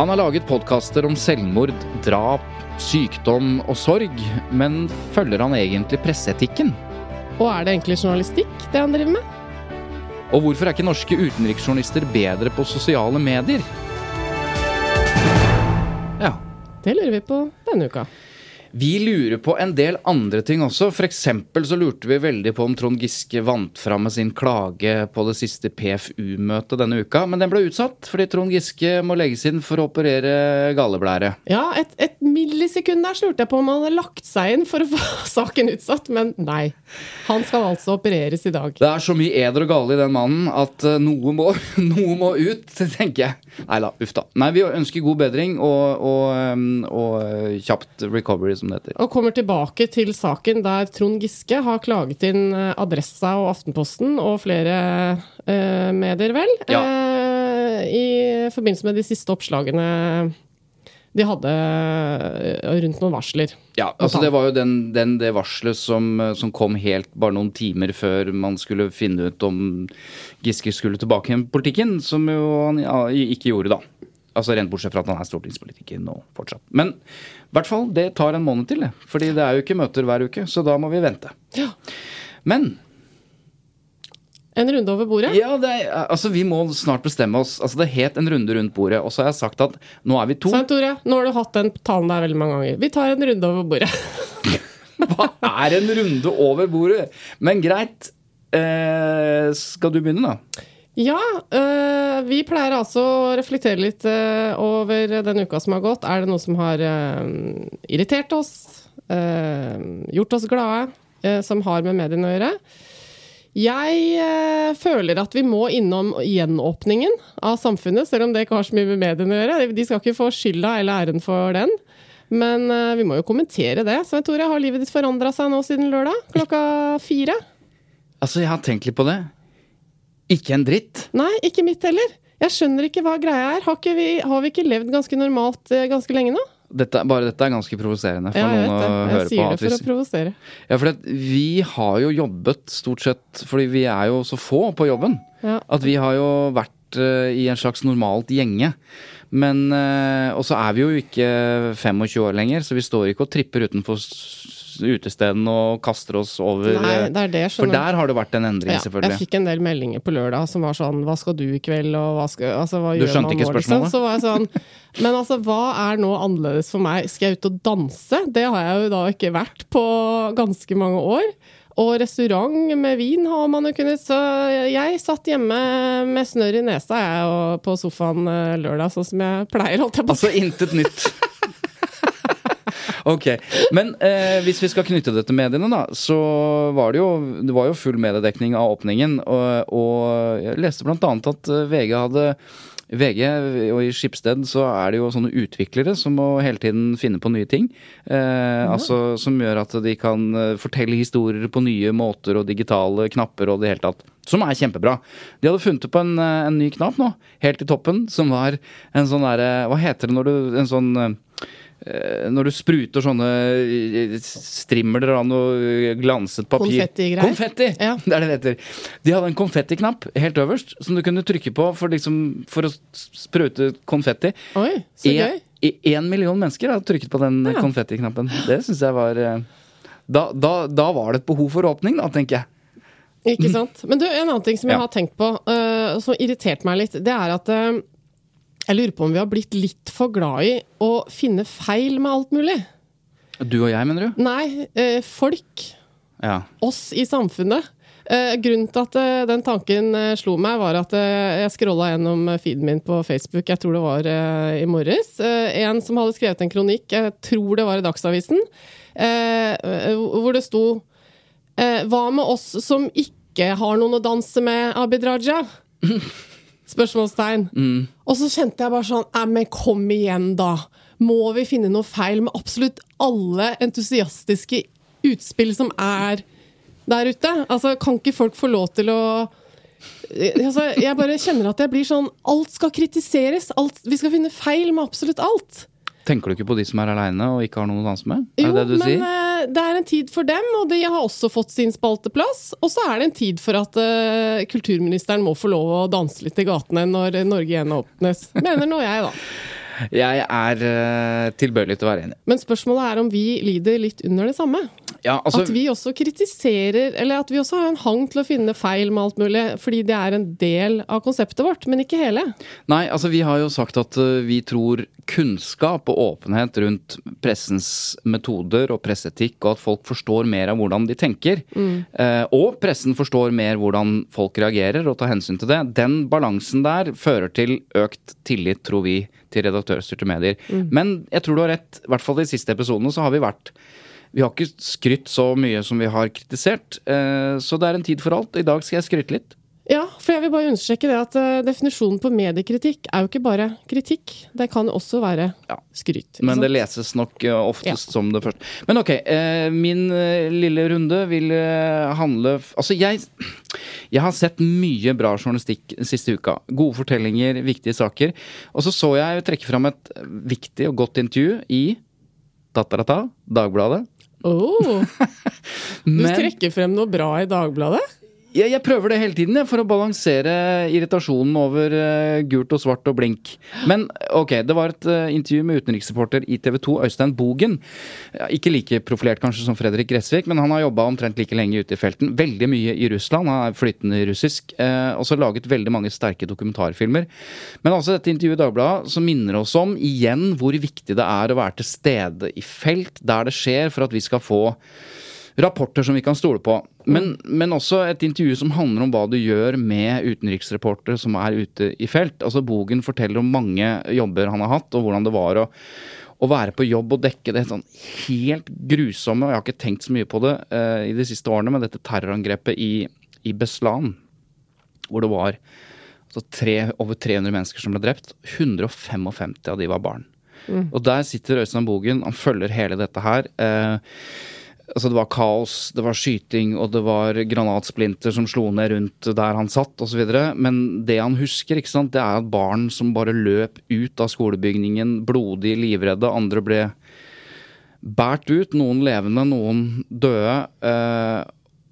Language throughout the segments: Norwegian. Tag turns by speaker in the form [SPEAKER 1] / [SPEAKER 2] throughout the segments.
[SPEAKER 1] Han har laget podkaster om selvmord, drap, sykdom og sorg, men følger han egentlig presseetikken?
[SPEAKER 2] Og er det egentlig journalistikk, det han driver med?
[SPEAKER 1] Og hvorfor er ikke norske utenriksjournalister bedre på sosiale medier? Ja.
[SPEAKER 2] Det lurer vi på denne uka.
[SPEAKER 1] Vi lurer på en del andre ting også. For eksempel så lurte vi veldig på om Trond Giske vant fram med sin klage på det siste PFU-møtet denne uka. Men den ble utsatt fordi Trond Giske må legges inn for å operere galleblære.
[SPEAKER 2] Ja, et, et millisekund der lurte jeg på om han hadde lagt seg inn for å få saken utsatt, men nei. Han skal altså opereres i dag.
[SPEAKER 1] Det er så mye eder og gale i den mannen at eh, noe må, noe må ut, tenker jeg. Nei da, uff da. Nei, vi ønsker god bedring og, og, um, og kjapt recovery, som det heter.
[SPEAKER 2] Og kommer tilbake til saken der Trond Giske har klaget inn eh, Adressa og Aftenposten og flere eh, medier, vel,
[SPEAKER 1] Ja.
[SPEAKER 2] eh, i forbindelse med de siste oppslagene de hadde eh, rundt noen varsler.
[SPEAKER 1] Ja, altså Det var jo den, den, det varselet som, som kom helt bare noen timer før man skulle finne ut om Giske skulle tilbake i politikken, som jo han ja, ikke gjorde, da. Altså Rent bortsett fra at han er stortingspolitiker nå fortsatt. Men i hvert fall, det tar en måned til, det. Fordi det er jo ikke møter hver uke, så da må vi vente.
[SPEAKER 2] Ja.
[SPEAKER 1] Men
[SPEAKER 2] En runde over bordet?
[SPEAKER 1] ja, det er, altså vi må snart bestemme oss. Altså Det het en runde rundt bordet, og så har jeg sagt at nå er vi to.
[SPEAKER 2] Svein Tore, nå har du hatt den talen der veldig mange ganger. Vi tar en runde over bordet.
[SPEAKER 1] Hva er en runde over bordet? Men greit. Eh, skal du begynne, da?
[SPEAKER 2] Ja, Eh, vi pleier altså å reflektere litt eh, over den uka som har gått. Er det noe som har øh, irritert oss, øh, gjort oss glade, øh, som har med mediene å gjøre? Jeg øh, føler at vi må innom gjenåpningen av samfunnet, selv om det ikke har så mye med mediene å gjøre. De skal ikke få skylda eller æren for den. Men øh, vi må jo kommentere det. Svein Tore, har livet ditt forandra seg nå siden lørdag klokka fire?
[SPEAKER 1] Altså, jeg har tenkt litt på det. Ikke en dritt.
[SPEAKER 2] Nei, ikke mitt heller. Jeg skjønner ikke hva greia er. Har, vi, har vi ikke levd ganske normalt eh, ganske lenge nå?
[SPEAKER 1] Dette, bare dette er ganske provoserende for
[SPEAKER 2] Ja, jeg
[SPEAKER 1] noen å
[SPEAKER 2] Jeg
[SPEAKER 1] høre på.
[SPEAKER 2] sier det
[SPEAKER 1] for
[SPEAKER 2] for å provosere.
[SPEAKER 1] Ja, for vi har jo jobbet stort sett Fordi vi er jo så få på jobben.
[SPEAKER 2] Ja.
[SPEAKER 1] At vi har jo vært uh, i en slags normalt gjenge. Men uh, Og så er vi jo ikke 25 år lenger, så vi står ikke og tripper utenfor utestedene og kaster oss over
[SPEAKER 2] Nei,
[SPEAKER 1] eh,
[SPEAKER 2] det er det,
[SPEAKER 1] For
[SPEAKER 2] skjønner
[SPEAKER 1] der har det vært en endring,
[SPEAKER 2] Ja, jeg fikk en del meldinger på lørdag som var sånn Hva skal du i kveld, og hva skal altså, hva
[SPEAKER 1] Du
[SPEAKER 2] gjør
[SPEAKER 1] skjønte
[SPEAKER 2] man
[SPEAKER 1] ikke
[SPEAKER 2] nå, liksom?
[SPEAKER 1] spørsmålet?
[SPEAKER 2] Så var jeg sånn Men altså, hva er nå annerledes for meg? Skal jeg ut og danse? Det har jeg jo da ikke vært på ganske mange år. Og restaurant med vin har man jo kunnet, så jeg satt hjemme med snørr i nesa jeg, og på sofaen eh, lørdag, sånn som jeg pleier, holdt jeg på.
[SPEAKER 1] Altså intet nytt. ok. Men eh, hvis vi skal knytte det til mediene, da, så var det jo, det var jo full mediedekning av åpningen. Og, og jeg leste annet at eh, VG hadde VG og i Skipsted så er det jo sånne utviklere som må hele tiden finne på nye ting. Eh, altså Som gjør at de kan eh, fortelle historier på nye måter og digitale knapper og det hele tatt. Som er kjempebra. De hadde funnet på en, eh, en ny knapp nå, helt i toppen, som var en sånn derre Hva heter det når du En sånn når du spruter sånne eh, strimler av noe glanset papir
[SPEAKER 2] Konfettigreier.
[SPEAKER 1] Konfetti!
[SPEAKER 2] Ja.
[SPEAKER 1] Det er det det heter. De hadde en konfettiknapp helt øverst som du kunne trykke på for, liksom, for å sprute konfetti.
[SPEAKER 2] Oi, så gøy.
[SPEAKER 1] i- En million mennesker har trykket på den
[SPEAKER 2] Ja.
[SPEAKER 1] konfettiknappen. Det syns jeg var eh, da, da, da var det et behov for åpning, da, tenker jeg.
[SPEAKER 2] Ikke sant. Men du, en annen ting som jeg
[SPEAKER 1] Ja.
[SPEAKER 2] har tenkt på. uh, som irriterte meg litt, det er at eh, jeg lurer på om vi har blitt litt for glad i å finne feil med alt mulig.
[SPEAKER 1] Du og jeg, mener du?
[SPEAKER 2] Nei, eh, folk.
[SPEAKER 1] Ja.
[SPEAKER 2] Oss i samfunnet. Eh, grunnen til at eh, den tanken eh, slo meg, var at eh, jeg scrolla gjennom eh, feeden min på Facebook, jeg tror det var i morges. En som hadde skrevet en kronikk, jeg tror det var i Dagsavisen, hvor det sto eh, Hva med oss som ikke har noen å danse med, Abid Raja? Spørsmålstegn. Og så kjente jeg bare sånn Nei, men kom igjen, da. Må vi finne noe feil med absolutt alle entusiastiske utspill som er der ute? Altså, kan ikke folk få lov til å altså, Jeg bare kjenner at jeg blir sånn Alt skal kritiseres. Alt, vi skal finne feil med absolutt alt.
[SPEAKER 1] Tenker du ikke på de som er aleine og ikke har noen å danse med? Er
[SPEAKER 2] Jo,
[SPEAKER 1] det det du
[SPEAKER 2] men
[SPEAKER 1] sier?
[SPEAKER 2] Det er en tid for dem, og de har også fått sin spalteplass. Og så er det en tid for at uh, kulturministeren må få lov å danse litt i gatene når Norge igjen åpnes. Mener nå jeg, da.
[SPEAKER 1] Jeg er eh, tilbøyelig til å være enig.
[SPEAKER 2] Men spørsmålet er om vi lider litt under det samme.
[SPEAKER 1] Ja, altså,
[SPEAKER 2] At vi også kritiserer, eller at vi også har en hang til å finne feil med alt mulig, fordi det er en del av konseptet vårt, men ikke hele.
[SPEAKER 1] Nei, altså vi har jo sagt at eh, vi tror kunnskap og åpenhet rundt pressens metoder og presseetikk, og at folk forstår mer av hvordan de tenker, eh, og pressen forstår mer hvordan folk reagerer og tar hensyn til det, den balansen der fører til økt tillit, tror vi, til redaktørstyrte medier. Men jeg tror du har rett, i hvert fall de siste episodene så har vi vært vi har ikke skrytt så mye som vi har kritisert, eh, så det er en tid for alt. I dag skal jeg skryte litt.
[SPEAKER 2] Ja, for jeg vil bare understreke det at eh, definisjonen på mediekritikk er jo ikke bare kritikk. Det kan også være
[SPEAKER 1] Ja.
[SPEAKER 2] skryt. ikke
[SPEAKER 1] Men det leses nok oftest oftest som det første. Men ok, eh, min eh, lille runde vil eh, handle Altså, jeg, jeg har sett mye bra journalistikk den siste uka. Gode fortellinger, viktige saker. Og så så jeg trekke fram et viktig og godt intervju i Tatarata, Dagbladet.
[SPEAKER 2] Oh, du trekker frem noe bra i Dagbladet?
[SPEAKER 1] Jeg, jeg prøver det hele tiden jeg, for å balansere irritasjonen over uh, gult og svart og blink. Men ok, det var et uh, intervju med utenriksreporter i TV 2, Øystein Bogen. Ikke like profilert kanskje som Fredrik Gressvik, men han har jobba omtrent like lenge ute i felten. Veldig mye i Russland, han er flytende russisk. Eh, også laget veldig mange sterke dokumentarfilmer. Men altså dette intervjuet i Dagbladet som minner oss om igjen hvor viktig det er å være til stede i felt der det skjer, for at vi skal få rapporter som vi kan stole på. Men, men også et intervju som handler om hva du gjør med utenriksreportere som er ute i felt. Altså Bogen forteller om mange jobber han har hatt, og hvordan det var å, å være på jobb og dekke det sånn helt grusomme, og jeg har ikke tenkt så mye på det uh, i de siste årene, men dette terrorangrepet i, i Beslan, hvor det var altså tre, over 300 mennesker som ble drept. 155 av de var barn. Og der sitter Øystein Bogen, han følger hele dette her. Eh, altså Det var kaos, det var skyting, og det var granatsplinter som slo ned rundt der han satt osv. Men det han husker, ikke sant, det er at barn som bare løp ut av skolebygningen, blodig livredde. Andre ble båret ut, noen levende, noen døde. Eh,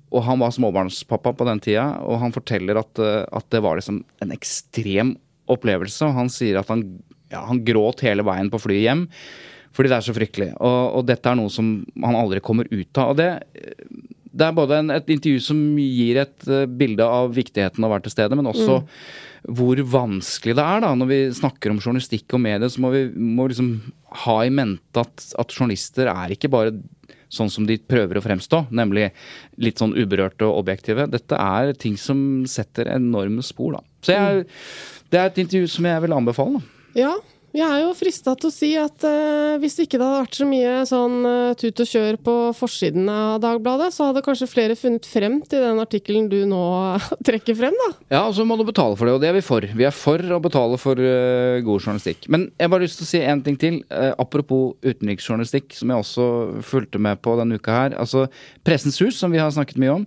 [SPEAKER 1] og han var småbarnspappa på den tida, og han forteller at, eh, at det var liksom en ekstrem opplevelse. Og han sier at han, ja, han gråt hele veien på flyet hjem. Fordi det er så fryktelig. Og, og dette er noe som han aldri kommer ut av. Og det, det er både en, et intervju som gir et uh, bilde av viktigheten av å være til stede, men også hvor vanskelig det er. da, Når vi snakker om journalistikk og medier, så må vi må liksom ha i mente at, at journalister er ikke bare sånn som de prøver å fremstå, nemlig litt sånn uberørte og objektive. Dette er ting som setter enorme spor, da. Så jeg, det er et intervju som jeg vil anbefale. da.
[SPEAKER 2] Ja, jeg er jo frista til å si at eh, hvis ikke det hadde vært så mye sånn eh, tut og kjør på forsiden av Dagbladet, så hadde kanskje flere funnet frem til den artikkelen du nå trekker frem, da.
[SPEAKER 1] Ja, og så må du betale for det, og det er vi for. Vi er for å betale for uh, god journalistikk. Men jeg har bare lyst til å si en ting til. Uh, apropos utenriksjournalistikk, som jeg også fulgte med på denne uka her. Altså, Pressens Hus, som vi har snakket mye om,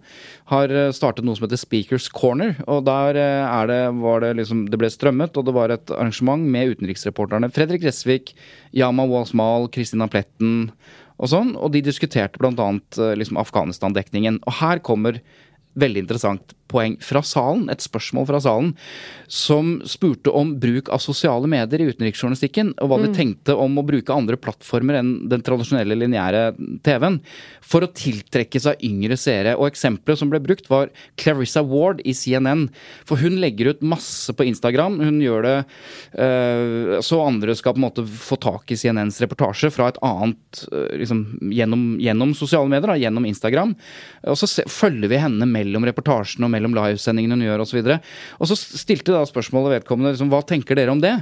[SPEAKER 1] har eh, startet noe som heter Speakers Corner. Og der eh, det, det liksom Det ble strømmet, og det var et arrangement med utenriksreporterne Fredrik Gressvik, Yama Walsmal, Kristina Pletten og sånn. Og de diskuterte annet eh, liksom Afghanistan-dekningen. Og her kommer veldig interessant poeng fra salen, et spørsmål fra salen, som spurte om bruk av sosiale medier i utenriksjournalistikken, og hva de tenkte om å bruke andre plattformer enn den tradisjonelle lineære TV-en, for å tiltrekke seg yngre seere. Og eksempelet som ble brukt, var Clarissa Ward i CNN. For hun legger ut masse på Instagram. Hun gjør det øh, så andre skal på en måte få tak i CNNs reportasje fra et annet øh, liksom, gjennom, gjennom sosiale medier, da, gjennom Instagram. Og så se, følger vi henne mellom reportasjene og mellom livesendingene hun gjør osv. Og, så og så stilte da spørsmålet vedkommende liksom, hva tenker dere om det?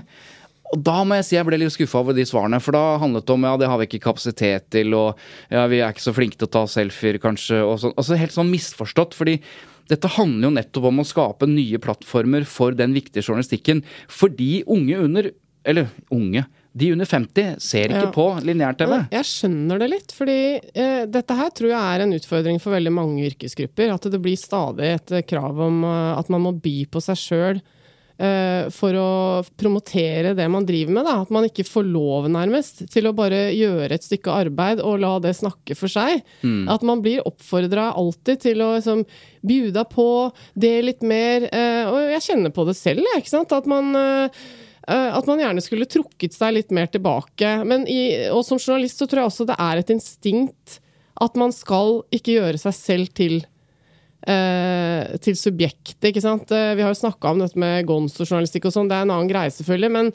[SPEAKER 1] Og da må jeg si jeg ble litt skuffa over de svarene, for da handlet det om ja, det har vi ikke kapasitet til, og ja, vi er ikke så flinke til å ta selfier, kanskje, og sånn. Altså helt sånn misforstått, fordi dette handler jo nettopp om å skape nye plattformer for den viktige journalistikken. Fordi unge under Eller unge. De under 50 ser ikke
[SPEAKER 2] Ja.
[SPEAKER 1] på lineær-TV.
[SPEAKER 2] Jeg skjønner det litt, fordi eh, dette her tror jeg er en utfordring for veldig mange yrkesgrupper. At det blir stadig et eh, krav om eh, at man må by på seg sjøl eh, for å promotere det man driver med. Da. At man ikke får lov, nærmest, til å bare gjøre et stykke arbeid og la det snakke for seg. At man blir oppfordra alltid til å liksom, bjuda på det litt mer. Eh, og jeg kjenner på det selv, jeg. At man Eh, At man gjerne skulle trukket seg litt mer tilbake. Men i, og som journalist så tror jeg også det er et instinkt at man skal ikke gjøre seg selv til eh, til subjektet, ikke sant. Eh, Vi har jo snakka om dette med gonzo-journalistikk og sånn, det er en annen greie selvfølgelig, men,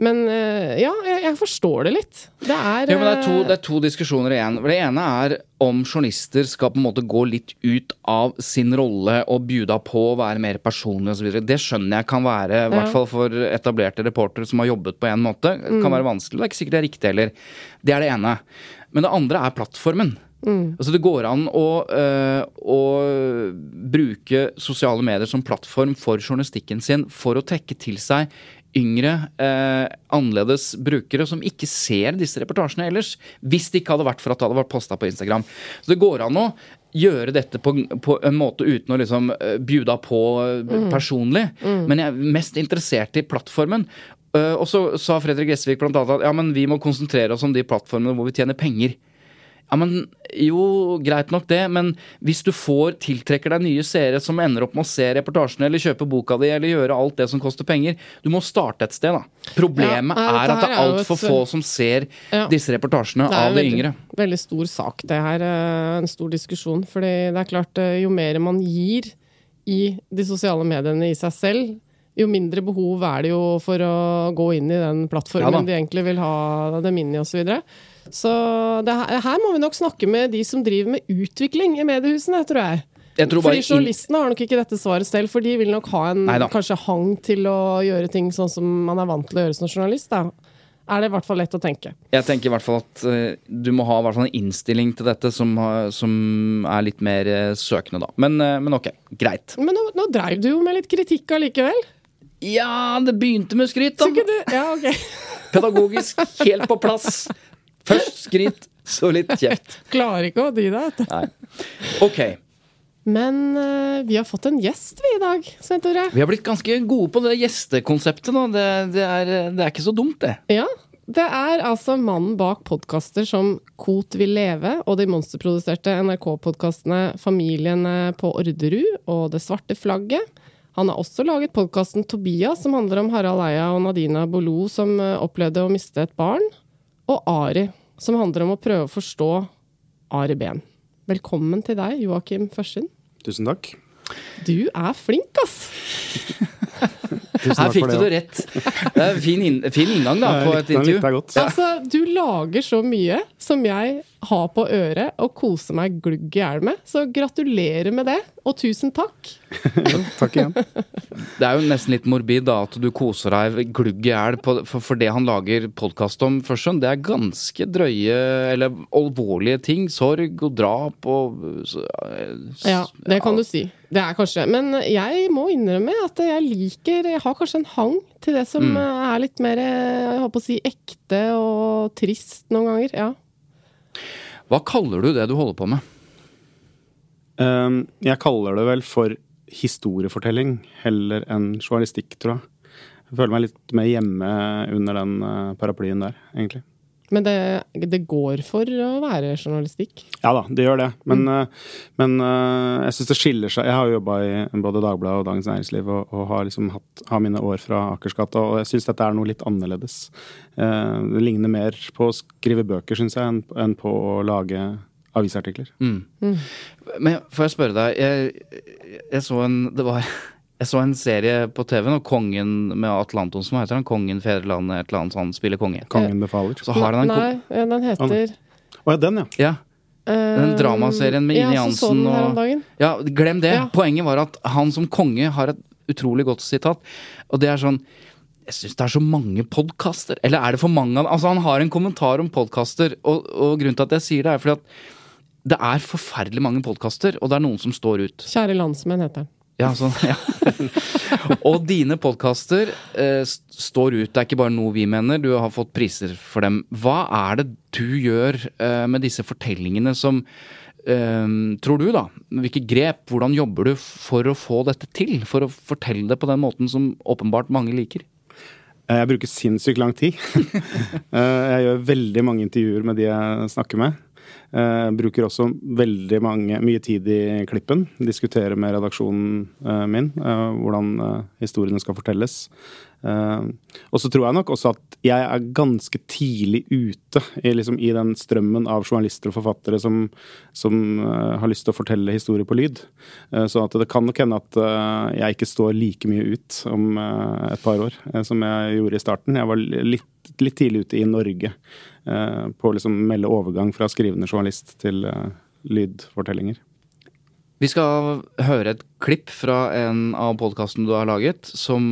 [SPEAKER 2] men eh, ja, jeg, forstår det litt. Det er,
[SPEAKER 1] jo, men det er, to,
[SPEAKER 2] eh,
[SPEAKER 1] det er to diskusjoner igjen. Det ene er om journalister skal på en måte gå litt ut av sin rolle og bjuda på å være mer personlig osv. Det skjønner jeg kan være, i hvert fall for etablerte reportere som har jobbet på en måte,
[SPEAKER 2] det
[SPEAKER 1] kan være vanskelig. Det er ikke sikkert det er riktig heller. Det er det ene. Men det andre er plattformen.
[SPEAKER 2] Mm.
[SPEAKER 1] Altså Det går an å, øh, å bruke sosiale medier som plattform for journalistikken sin for å trekke til seg yngre, eh, annerledes brukere som ikke ser disse reportasjene ellers. Hvis det ikke hadde vært for at det hadde vært posta på Instagram. Så det går an å gjøre dette på, på en måte uten å liksom eh, bjuda på mm. personlig. Men jeg er mest interessert i plattformen. Uh, og så sa Fredrik Gressvik annet at ja, men vi må konsentrere oss om de plattformene hvor vi tjener penger. Ja, men Jo, greit nok det, men hvis du får tiltrekker deg nye seere som ender opp med å se reportasjene eller kjøpe boka di eller gjøre alt det som koster penger Du må starte et sted, da. Problemet
[SPEAKER 2] Ja,
[SPEAKER 1] er at det er altfor få som ser
[SPEAKER 2] Ja.
[SPEAKER 1] disse reportasjene
[SPEAKER 2] Det
[SPEAKER 1] av
[SPEAKER 2] en
[SPEAKER 1] de
[SPEAKER 2] veldig,
[SPEAKER 1] yngre.
[SPEAKER 2] veldig stor sak, det her. eh, En stor diskusjon. Fordi det er klart, eh, jo mer man gir i de sosiale mediene i seg selv, jo mindre behov er det jo for å gå inn i den plattformen
[SPEAKER 1] Ja
[SPEAKER 2] de egentlig vil ha dem inn i, osv. Så, videre. så det her, her må vi nok snakke med de som driver med utvikling i mediehusene, tror jeg.
[SPEAKER 1] Jeg tror
[SPEAKER 2] Fordi Journalistene har nok ikke dette svaret selv, for de vil nok ha en
[SPEAKER 1] Neida.
[SPEAKER 2] kanskje hang til å gjøre ting sånn som man er vant til å gjøre som journalist. Da. Er det i hvert fall lett å tenke.
[SPEAKER 1] Jeg tenker i hvert fall at uh, du må ha en innstilling til dette som, uh, som er litt mer uh, søkende, da. Men, eh, men ok, greit.
[SPEAKER 2] Men nå, nå dreiv du jo med litt kritikk allikevel.
[SPEAKER 1] Ja, det begynte med skryt, da.
[SPEAKER 2] Du Ja, ok.
[SPEAKER 1] Pedagogisk, helt på plass. Først skryt, så litt kjeft.
[SPEAKER 2] Klarer ikke å dy deg, vet du.
[SPEAKER 1] Ok.
[SPEAKER 2] Men uh, vi har fått en gjest, vi, i dag, Svein Tore.
[SPEAKER 1] Vi har blitt ganske gode på det gjestekonseptet nå. Det, det, er, det er ikke så dumt, det.
[SPEAKER 2] Ja. Det er altså mannen bak podkaster som Kot vil leve og de monsterproduserte NRK-podkastene Familien på Orderud og Det svarte flagget. Han har også laget podkasten Tobias, som handler om Harald Eia og Nadina Bolo som eh, opplevde å miste et barn. Og Ari, som handler om å prøve å forstå Ari Behn. Velkommen til deg, Joakim Førsund.
[SPEAKER 3] Tusen takk.
[SPEAKER 2] Du er flink, ass!
[SPEAKER 1] Her fikk du
[SPEAKER 3] det.
[SPEAKER 1] rett. Det er fin, inn, fin inngang da, på et intervju.
[SPEAKER 2] Altså, du lager så mye som jeg har på øret og koser meg glugg i hjel med. Så gratulerer med det, og tusen takk.
[SPEAKER 3] Takk igjen.
[SPEAKER 1] Det er jo nesten litt morbid da, at du koser deg glugg i hjel for, for det han lager podkast om. Først, sånn, det er ganske drøye eller alvorlige ting. Sorg og drap og så, eh,
[SPEAKER 2] Ja, det kan du si. Det er kanskje Men jeg må innrømme at jeg liker Jeg har kanskje en hang til det som mm. er litt mer eh, jeg håper å si, ekte og trist noen ganger. Ja.
[SPEAKER 1] Hva kaller du det du holder på med?
[SPEAKER 3] Um, jeg kaller det vel for historiefortelling heller enn journalistikk, tror jeg. Jeg føler meg litt mer hjemme under den uh, paraplyen der, egentlig.
[SPEAKER 2] Men det, det går for å være journalistikk.
[SPEAKER 3] Ja da, det gjør det. Men, mm. men eh, jeg syns det skiller seg. Jeg har jo jobba i både Dagbladet og Dagens Næringsliv og, og har liksom hatt, har mine år fra Akersgata, og jeg syns dette er noe litt annerledes. Eh, Det ligner mer på å skrive bøker, syns jeg, enn, på å lage avisartikler.
[SPEAKER 1] Men får jeg spørre deg, jeg, jeg så en Det var jeg så en serie på TV nå, Kongen med Atle Antonsen. Hva heter han? Kongen, Fedrelandet, et eller annet sånt spiller konge.
[SPEAKER 3] Kongen befaler.
[SPEAKER 1] Så har han en
[SPEAKER 2] Nei, ja, den heter
[SPEAKER 3] Å ja, den, ja.
[SPEAKER 1] Ja, den dramaserien med Ine Jansen
[SPEAKER 2] den her om
[SPEAKER 1] og
[SPEAKER 2] dagen.
[SPEAKER 1] Ja, glem det.
[SPEAKER 2] Ja.
[SPEAKER 1] Poenget var at han som konge har et utrolig godt sitat, og det er sånn jeg syns det er så mange podkaster. Eller er det for mange av Altså, han har en kommentar om podkaster, og, og grunnen til at jeg sier det, er fordi at det er forferdelig mange podkaster, og det er noen som står ut.
[SPEAKER 2] Kjære landsmenn heter den.
[SPEAKER 1] Ja, sånn, ja. og dine podkaster eh, står ut. Det er ikke bare noe vi mener, du har fått priser for dem. Hva er det du gjør eh, med disse fortellingene som eh, Tror du, da? Hvilke grep, hvordan jobber du for å få dette til? For å fortelle det på den måten som åpenbart mange liker?
[SPEAKER 3] Eh, Jeg bruker sinnssykt lang tid. Eh, jeg gjør veldig mange intervjuer med de jeg snakker med. Jeg bruker også veldig mange, mye tid i klippen. Diskutere med redaksjonen eh, min eh, hvordan historiene skal fortelles. Og så tror jeg nok også at jeg er ganske tidlig ute i, liksom, i den strømmen av journalister og forfattere som, som har lyst til å fortelle historier på lyd. Så det kan nok hende at jeg ikke står like mye ut om et par år som jeg gjorde i starten. Jeg var litt, litt tidlig ute i Norge på å liksom melde overgang fra skrivende journalist til eh, lydfortellinger.
[SPEAKER 1] Vi skal høre et klipp fra en av podkastene du har laget, som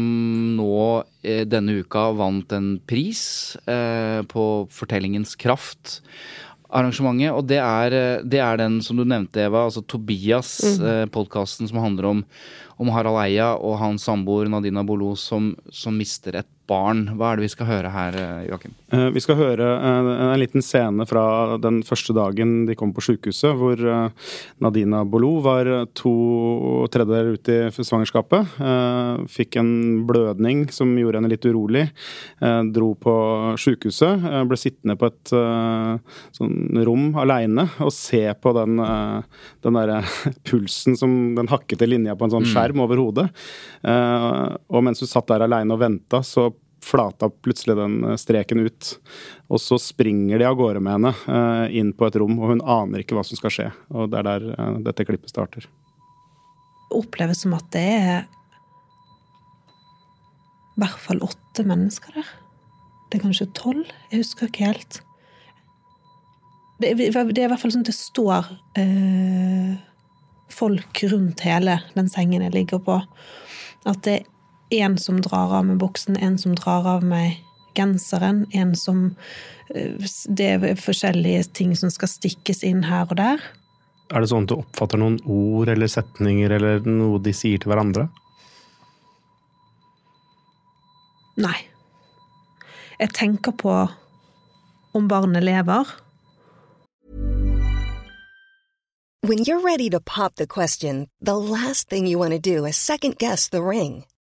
[SPEAKER 1] nå eh, denne uka vant en pris eh, på Fortellingens kraft. Arrangementet, og det er, eh, det er den som du nevnte, Eva, altså Tobias, eh, podkasten som handler om, om Harald Eia og hans samboer Nadina Bolo som, som mister et barn. Hva er det vi skal høre her, eh, Joakim?
[SPEAKER 3] Eh, Vi skal høre eh, en liten scene fra den første dagen de kom på sykehuset, hvor Nadina Bolo var to tredjedeler ute i svangerskapet. Fikk en blødning som gjorde henne litt urolig. Dro på sykehuset. eh, Ble sittende på et sånn rom aleine og se på den, den derre pulsen som den hakkete linja på en sånn skjerm over hodet. Og mens hun satt der aleine og venta, så flata plutselig den eh, streken ut. Og så springer de av gårde med henne eh, inn på et rom, og hun aner ikke hva som skal skje. Og det er der eh, dette klippet starter.
[SPEAKER 4] oppleves som at det er i hvert fall åtte mennesker der. Det er kanskje tolv? Jeg husker ikke helt. Det er, det er i hvert fall sånn at det står eh, folk rundt hele den sengen jeg ligger på. At det en som drar av meg buksen, en som drar av meg genseren, en som eh, Det er forskjellige ting som skal stikkes inn her og der.
[SPEAKER 3] Er det sånn at du oppfatter noen ord eller setninger eller noe de sier til hverandre?
[SPEAKER 4] Nei. Jeg tenker på om barnet lever.
[SPEAKER 5] When you're ready to pop the question, the last thing you want to do is second guess the ring.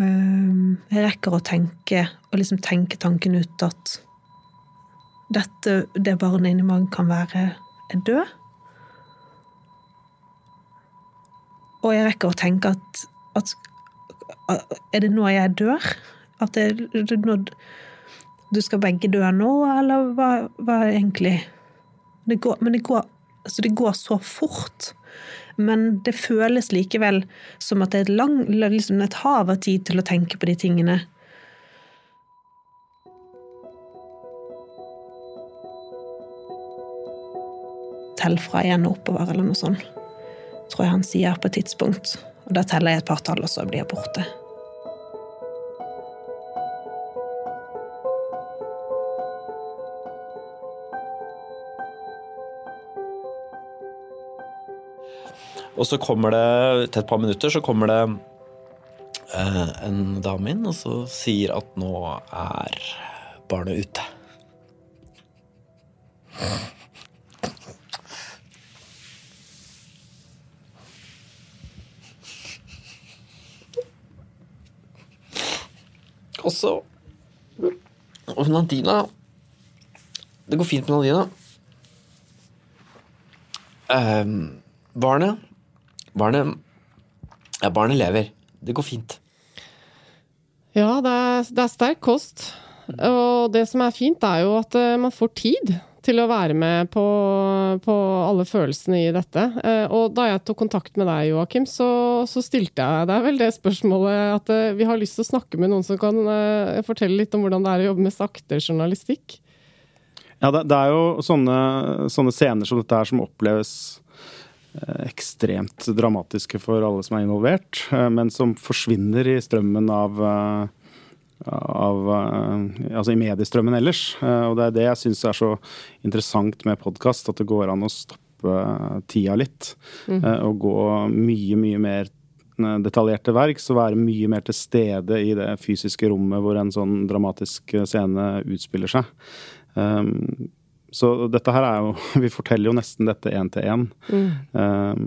[SPEAKER 4] Jeg rekker å tenke, og liksom tenke tanken ut at dette, det barnet inni magen kan være er død. Og jeg rekker å tenke at, at Er det nå jeg dør? At det, det, nå, du skal begge dø nå, eller hva, hva egentlig Det går, men det går, altså det går så fort. Men det føles likevel som at det er et, lang, liksom et hav av tid til å tenke på de tingene. Tell fra igjen og oppover, eller noe sånt. Tror jeg han sier på et tidspunkt. Og Da teller jeg et par tall, og så blir jeg borte.
[SPEAKER 6] Og så kommer det, til et par minutter, så kommer det eh, en dame inn og så sier at nå er barnet ute. Og så Og Nadina Det går fint med Nadina. Um, barnet Barnet Ja, barnet lever. Det går fint.
[SPEAKER 2] Ja, det er, det er sterk kost. Og det som er fint, er jo at eh, man får tid til å være med på, på alle følelsene i dette. Eh, Og da jeg tok kontakt med deg, Joakim, så, så stilte jeg deg vel det spørsmålet at eh, vi har lyst til å snakke med noen som kan eh, fortelle litt om hvordan det er å jobbe med sakte journalistikk.
[SPEAKER 3] Ja, det, det er jo sånne, sånne scener som dette her som oppleves ekstremt dramatiske for alle som er involvert, eh, men som forsvinner i strømmen av eh, av, eh, altså i mediestrømmen ellers. Eh, Og det er det jeg syns er så interessant med podkast, at det går an å stoppe eh, tida litt. Mm. Og gå mye, mye mer eh, detaljert til verks og være mye mer til stede i det fysiske rommet hvor en sånn dramatisk eh, scene utspiller seg. Um, så dette her er jo Vi forteller jo nesten dette én til én. Um,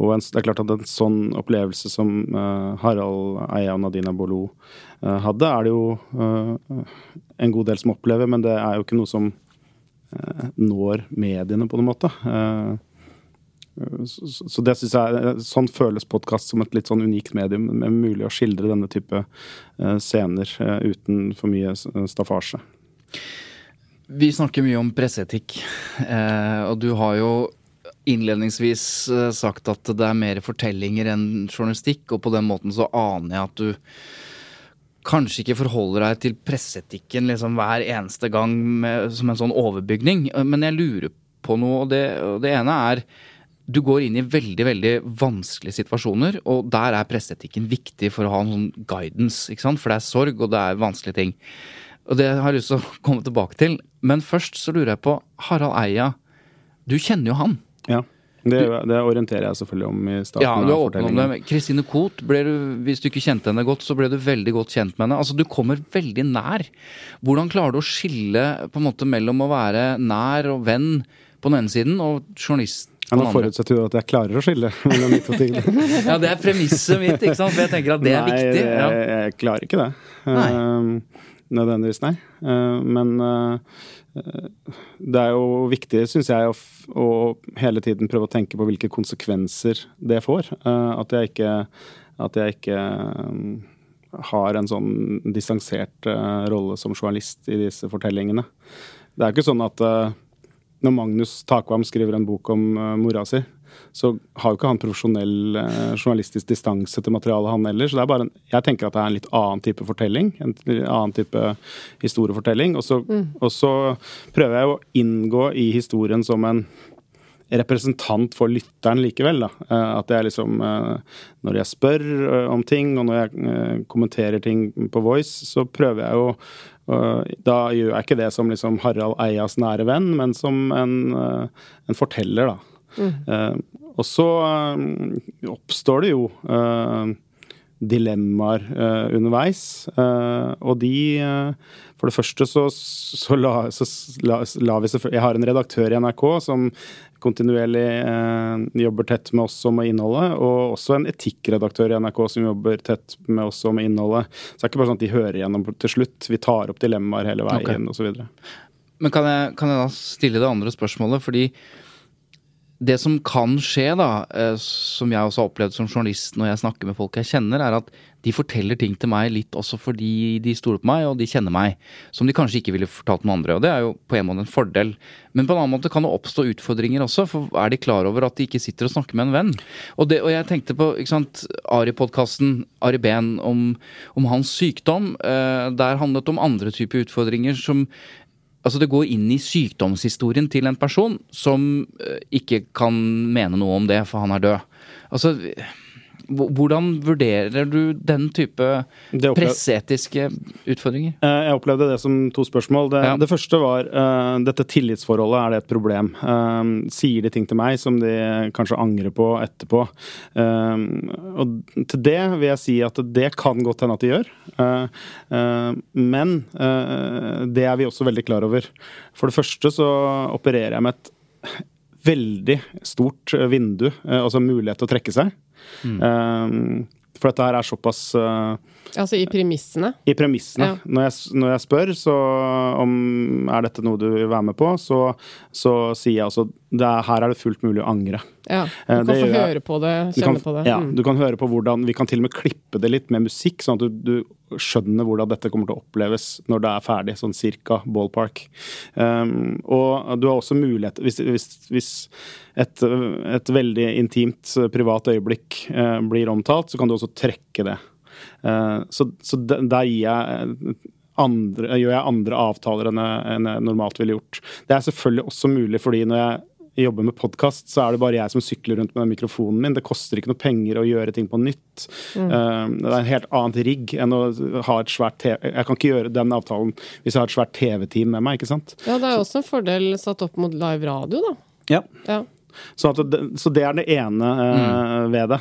[SPEAKER 3] og en, det er klart at en sånn opplevelse som uh, Harald Eia og Nadina Bolo uh, hadde, er det jo uh, en god del som opplever, men det er jo ikke noe som eh, når mediene, på noen måte. Eh, så, så det synes jeg, Sånn føles podkast som et litt sånn unikt medium, med mulig å skildre denne type eh, scener eh, uten for mye staffasje.
[SPEAKER 1] Vi snakker mye om presseetikk, eh, og du har jo innledningsvis eh, sagt at det er mer fortellinger enn journalistikk, og på den måten så aner jeg at du kanskje ikke forholder deg til presseetikken liksom hver eneste gang med, som en sånn overbygning, men jeg lurer på noe, og det, og det ene er du går inn i veldig veldig vanskelige situasjoner, og der er presseetikken viktig for å ha en sånn guidance. ikke sant? For det er sorg, og det er vanskelige ting. Og det har jeg lyst til å komme tilbake til. Men først så lurer jeg på Harald Eia. Du kjenner jo han.
[SPEAKER 3] Ja, det, det orienterer jeg selvfølgelig om i starten
[SPEAKER 1] Ja, du har om det. Kristine Koht, du, hvis du ikke kjente henne godt, så ble du veldig godt kjent med henne. Altså, du kommer veldig nær. Hvordan klarer du å skille på en måte mellom å være nær og venn på den ene siden, og journalist
[SPEAKER 3] Ja, nå forutsetter du at jeg klarer å skille mellom de to tingene.
[SPEAKER 1] Ja, det er premisset mitt, ikke sant? For jeg tenker at det er
[SPEAKER 3] nei,
[SPEAKER 1] viktig. Ja.
[SPEAKER 3] jeg, jeg klarer ikke det.
[SPEAKER 1] Nei.
[SPEAKER 3] Eh, nødvendigvis, nei. Eh, men eh, det er jo viktig, syns jeg, å, hele tiden prøve å tenke på hvilke konsekvenser det får. Eh, at jeg ikke, at jeg ikke har en sånn distansert rolle som journalist i disse fortellingene. Det er ikke sånn at når Magnus Takvam skriver en bok om mora si, så har jo ikke han profesjonell eh, journalistisk distanse til materialet, han heller. Så det er bare en, jeg tenker at det er en litt annen type fortelling. En annen type historiefortelling. Og så, og så prøver jeg å inngå i historien som en representant for lytteren likevel. Da. Eh, At jeg liksom eh, Når jeg spør om ting, og når jeg kommenterer ting på Voice, så prøver jeg jo Da gjør jeg ikke det som liksom Harald Eias nære venn, men som en, en forteller, da. Eh, og så eh, oppstår det jo eh, dilemmaer eh, underveis. eh, og de eh, For det første så, så, la, så la, la vi selvfølgelig Jeg har en redaktør i NRK som kontinuerlig jobber tett med oss med innholdet, og også en etikkredaktør i NRK som jobber tett med oss med innholdet. Så det er ikke bare sånn at de hører igjennom til slutt. Vi tar opp dilemmaer hele veien
[SPEAKER 1] okay.
[SPEAKER 3] og så videre.
[SPEAKER 1] Men kan jeg, kan jeg da stille det andre spørsmålet? Fordi det som kan skje, da, eh, som jeg også har opplevd som journalist når jeg snakker med folk jeg kjenner, er at de forteller ting til meg litt også fordi de stoler på meg og de kjenner meg. Som de kanskje ikke ville fortalt noen andre. Og det er jo på en måte en fordel. Men på en annen måte kan det oppstå utfordringer også, for er de klar over at de ikke sitter og snakker med en venn? Og, det, og jeg tenkte på ikke sant, Ari-podkasten, Ari Behn, om, om hans sykdom. Eh, der handlet det om andre typer utfordringer som Altså Det går inn i sykdomshistorien til en person som eh, ikke kan mene noe om det, for han er død. Altså, hvordan vurderer du den type
[SPEAKER 3] Det
[SPEAKER 1] presseetiske utfordringer?
[SPEAKER 3] Eh, Jeg opplevde det som to spørsmål. Det,
[SPEAKER 1] Ja.
[SPEAKER 3] det første var uh, dette tillitsforholdet, er det et problem? Uh, sier de ting til meg som de kanskje angrer på etterpå? Uh, og til det vil jeg si at det kan godt hende at de gjør. Men det er vi også veldig klar over. For det første så opererer jeg med et veldig stort vindu, eh, altså mulighet til å trekke seg. Eh, for dette her er såpass eh,
[SPEAKER 2] Altså i premissene.
[SPEAKER 3] i premissene.
[SPEAKER 2] Ja.
[SPEAKER 3] Når, jeg, når jeg spør så om er dette noe du vil være med på, så, så sier jeg altså er, her er det fullt mulig å angre.
[SPEAKER 2] Ja.
[SPEAKER 3] Eh,
[SPEAKER 2] Du kan
[SPEAKER 3] det
[SPEAKER 2] få høre på det, kjenne
[SPEAKER 3] kan,
[SPEAKER 2] på det.
[SPEAKER 3] ja,
[SPEAKER 2] Mm.
[SPEAKER 3] du kan høre på hvordan Vi kan til og med klippe det litt med musikk, sånn at du, du skjønner hvordan dette kommer til å oppleves når det er ferdig. Sånn cirka ballpark. Um, og du har også mulighet Hvis, hvis, hvis et, et veldig intimt, eh, privat øyeblikk uh, blir omtalt, så kan du også trekke det. Uh, så så der gir jeg andre, gjør jeg andre avtaler enn jeg, enn jeg normalt ville gjort. Det er selvfølgelig også mulig fordi når jeg jobber med podkast, så er det bare jeg som sykler rundt med den mikrofonen min. Det koster ikke noe penger å gjøre ting på nytt. Eh, det er en helt annet rigg enn å ha et svært TV Jeg kan ikke gjøre den avtalen hvis jeg har et svært TV-team med meg, ikke sant?
[SPEAKER 2] Ja, det er jo også en fordel satt opp mot live radio, da.
[SPEAKER 3] Ja.
[SPEAKER 2] Ja.
[SPEAKER 3] Så, det, så det er det ene eh, ved det.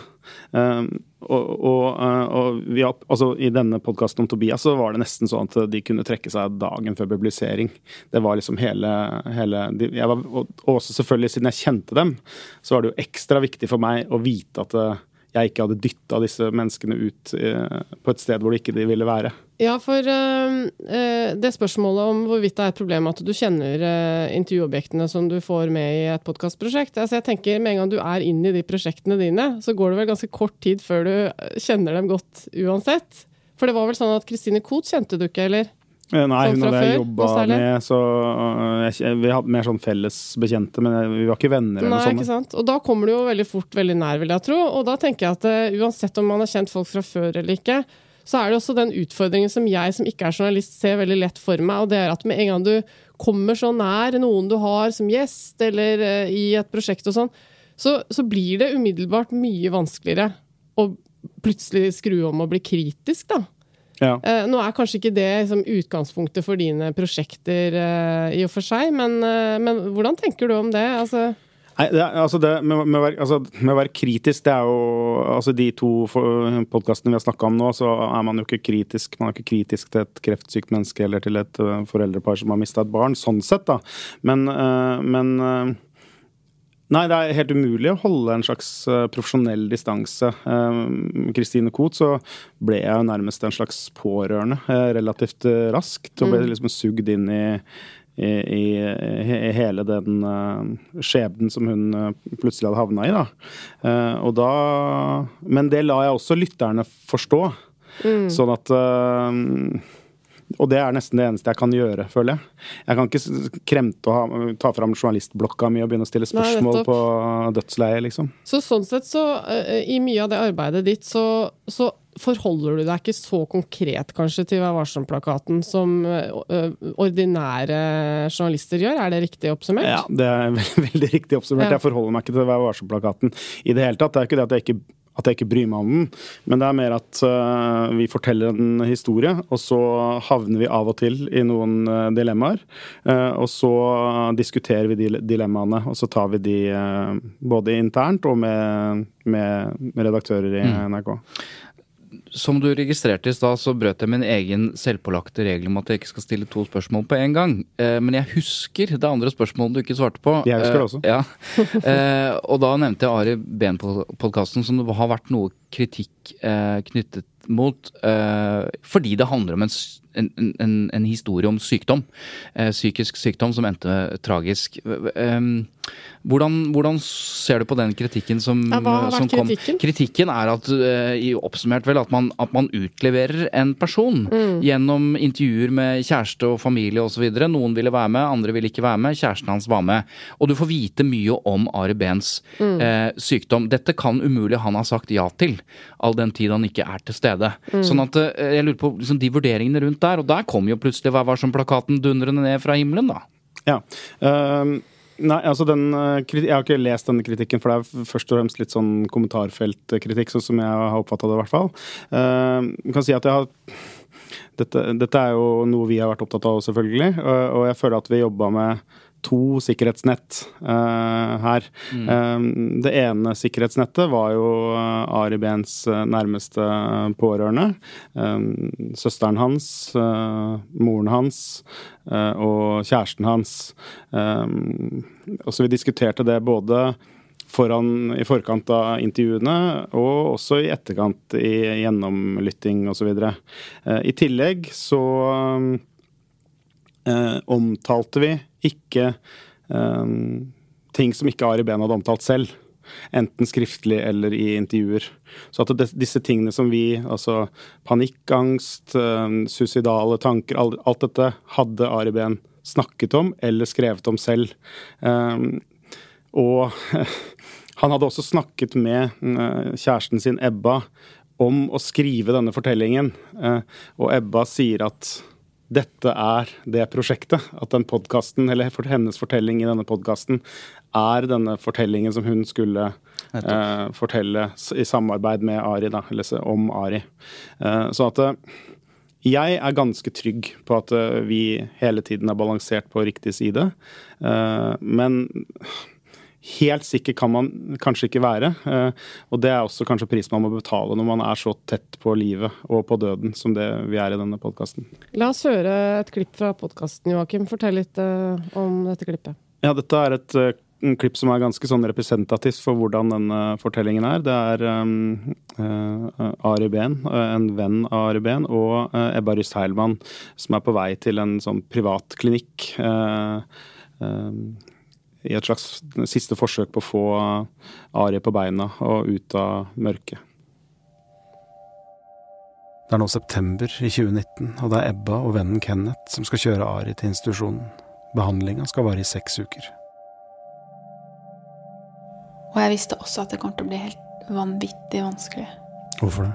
[SPEAKER 3] Um, og og, eh, og vi altså, I denne podkasten om Tobias så var det nesten sånn at de kunne trekke seg dagen før publisering. Det var liksom hele, hele de, var, og, og også selvfølgelig siden jeg kjente dem, så var det jo ekstra viktig for meg å vite at eh, jeg ikke hadde dytta disse menneskene ut eh, på et sted hvor de ikke ville være.
[SPEAKER 2] Ja, for eh, eh, det spørsmålet om hvorvidt det er et problem at du kjenner intervjuobjektene som du får med i et podkastprosjekt altså jeg tenker Med en gang du er inn i de prosjektene dine, så går det vel ganske kort tid før du kjenner dem godt uansett. For det var vel sånn at Christine Koht kjente du ikke, eller?
[SPEAKER 3] Eh, Nei,
[SPEAKER 2] Sånn
[SPEAKER 3] hun hadde jeg jobba med, så øh, jeg, Vi hadde mer sånn felles bekjente, men vi var ikke venner eller
[SPEAKER 2] Nei,
[SPEAKER 3] noe
[SPEAKER 2] ikke
[SPEAKER 3] sånt.
[SPEAKER 2] sant? Og da kommer du jo veldig fort veldig nær, vil jeg tro. Og da tenker jeg at uh, uansett om man har kjent folk fra før eller ikke, så er det også den utfordringen som jeg som ikke er journalist ser veldig lett for meg, og det er at med en gang du kommer så nær noen du har som gjest eller uh, i et prosjekt og sånn, så, så blir det umiddelbart mye vanskeligere å plutselig skru om og bli kritisk, da.
[SPEAKER 3] Ja.
[SPEAKER 2] Uh, nå er kanskje ikke det liksom, utgangspunktet for dine prosjekter uh, i og for seg, men, uh, men hvordan tenker du om det? Altså,
[SPEAKER 3] Nei, det, altså det med, med, altså med å være kritisk, det er jo altså De to podkastene vi har snakka om nå, så er man jo ikke kritisk. Man er ikke kritisk til et kreftsykt menneske eller til et foreldrepar som har mista et barn, sånn sett, da. Men, men Nei, det er helt umulig å holde en slags øh, profesjonell distanse. Eh, Kristine Koht så ble jeg jo nærmest en slags pårørende eh, relativt raskt. Og ble liksom sugd inn i i, i, hele den eh, skjebnen som hun eh, plutselig hadde havna i. Da. Eh, og da Men det la jeg også lytterne forstå. Sånn at eh, Og det er nesten det eneste jeg kan gjøre, føler jeg. Jeg kan ikke kremte ha, ta fram journalistblokka mi og begynne å stille spørsmål
[SPEAKER 2] Nei,
[SPEAKER 3] på dødsleiet, liksom.
[SPEAKER 2] Så sånn sett så, eh, i mye av det arbeidet ditt, så, så forholder du deg ikke så konkret kanskje til Vær varsom-plakaten som eh, ordinære journalister gjør, er det riktig oppsummert?
[SPEAKER 3] Ja, det er veldig, veldig riktig oppsummert.
[SPEAKER 2] Ja.
[SPEAKER 3] Jeg forholder meg ikke til Vær varsom-plakaten i det hele tatt. Det er ikke det at jeg ikke at jeg ikke bryr meg om den, men det er mer at uh, vi forteller en historie, og så havner vi av og til i noen uh, dilemmaer. Uh, og så diskuterer vi de dilemmaene, og så tar vi de både internt og med, med, med redaktører i NRK.
[SPEAKER 1] Som du registrerte i stad, så brøt jeg min egen selvpålagte regel om at jeg ikke skal stille to spørsmål på en gang. Eh, men jeg husker det andre spørsmålet du ikke svarte på.
[SPEAKER 3] Jeg husker det også.
[SPEAKER 1] Eh, ja. eh, og da nevnte jeg Ari Behn-podkasten som det har vært noe kritikk eh, knyttet mot uh, fordi det handler om en, en, en, en historie om sykdom. Uh, psykisk sykdom som endte tragisk. Um, hvordan, hvordan ser du på den kritikken som,
[SPEAKER 2] Ja, hva har
[SPEAKER 1] som kom?
[SPEAKER 2] kritikken?
[SPEAKER 1] Kritikken er at, eh, i oppsummert vel, at man, at man utleverer en person
[SPEAKER 2] Mm.
[SPEAKER 1] gjennom intervjuer med kjæreste og familie osv. Noen ville være med, andre ville ikke være med. Kjæresten hans var med. Og du får vite mye om Ari Behns
[SPEAKER 2] Mm.
[SPEAKER 1] eh, sykdom. Dette kan umulig han ha sagt ja til, all den tid han ikke er til stede.
[SPEAKER 2] Mm.
[SPEAKER 1] Sånn at eh, jeg lurer på liksom, de vurderingene rundt der, og der kom jo plutselig Hva var som-plakaten dundrende ned fra himmelen, da.
[SPEAKER 3] Ja. Um nei, altså den eh, Jeg har ikke lest denne kritikken, for det er først og fremst litt sånn kommentarfeltkritikk, sånn som jeg har oppfatta det, i hvert fall. Ehm, jeg kan si at jeg har dette, dette er jo noe vi har vært opptatt av, selvfølgelig. Og jeg føler at vi jobba med to sikkerhetsnett uh, her. Ehm, det ene sikkerhetsnettet var jo uh, Ari Behns eh, nærmeste pårørende. Ehm, søsteren hans, moren hans og kjæresten hans. Um, og så vi diskuterte det både foran, i forkant av intervjuene, og også i etterkant i gjennomlytting osv. I tillegg så um, omtalte vi ikke um, ting som ikke Ari Behn hadde omtalt selv. Enten skriftlig eller i intervjuer. Så at disse tingene som vi, altså panikkangst, um, suicidale tanker, alt, alt dette hadde Ari Behn snakket om eller skrevet om selv. Um, og han hadde også snakket med uh, kjæresten sin Ebba om å skrive denne fortellingen. uh, og Ebba sier at dette er det prosjektet. At den podkasten, eller hennes fortelling i denne podkasten, er denne fortellingen som hun skulle eh, fortelle i samarbeid med Ari, da, eller om Ari. Eh, så at eh, jeg er ganske trygg på at eh, vi hele tiden er balansert på riktig side. Eh, men helt sikker kan man kanskje ikke være. eh, Og det er også kanskje prisen man må betale når man er så tett på livet og på døden som det vi er i denne podkasten.
[SPEAKER 2] La oss høre et klipp fra podkasten, Joakim. Fortell litt eh, om dette klippet.
[SPEAKER 3] Ja, dette er et eh, en klipp som er ganske sånn representativt for hvordan denne fortellingen er. Det er um, uh, Ari Behn, eh, en venn av Ari Behn, og uh, Ebba Ryst Heilmann, som er på vei til en sånn privat klinikk. eh, I et slags siste forsøk på å få Ari på beina og ut av mørket. Det er nå september i 2019, og det er Ebba og vennen Kenneth som skal kjøre Ari til institusjonen. Behandlinga skal vare i seks uker.
[SPEAKER 7] Og jeg visste også at det kom til å bli helt vanvittig vanskelig.
[SPEAKER 3] Hvorfor det?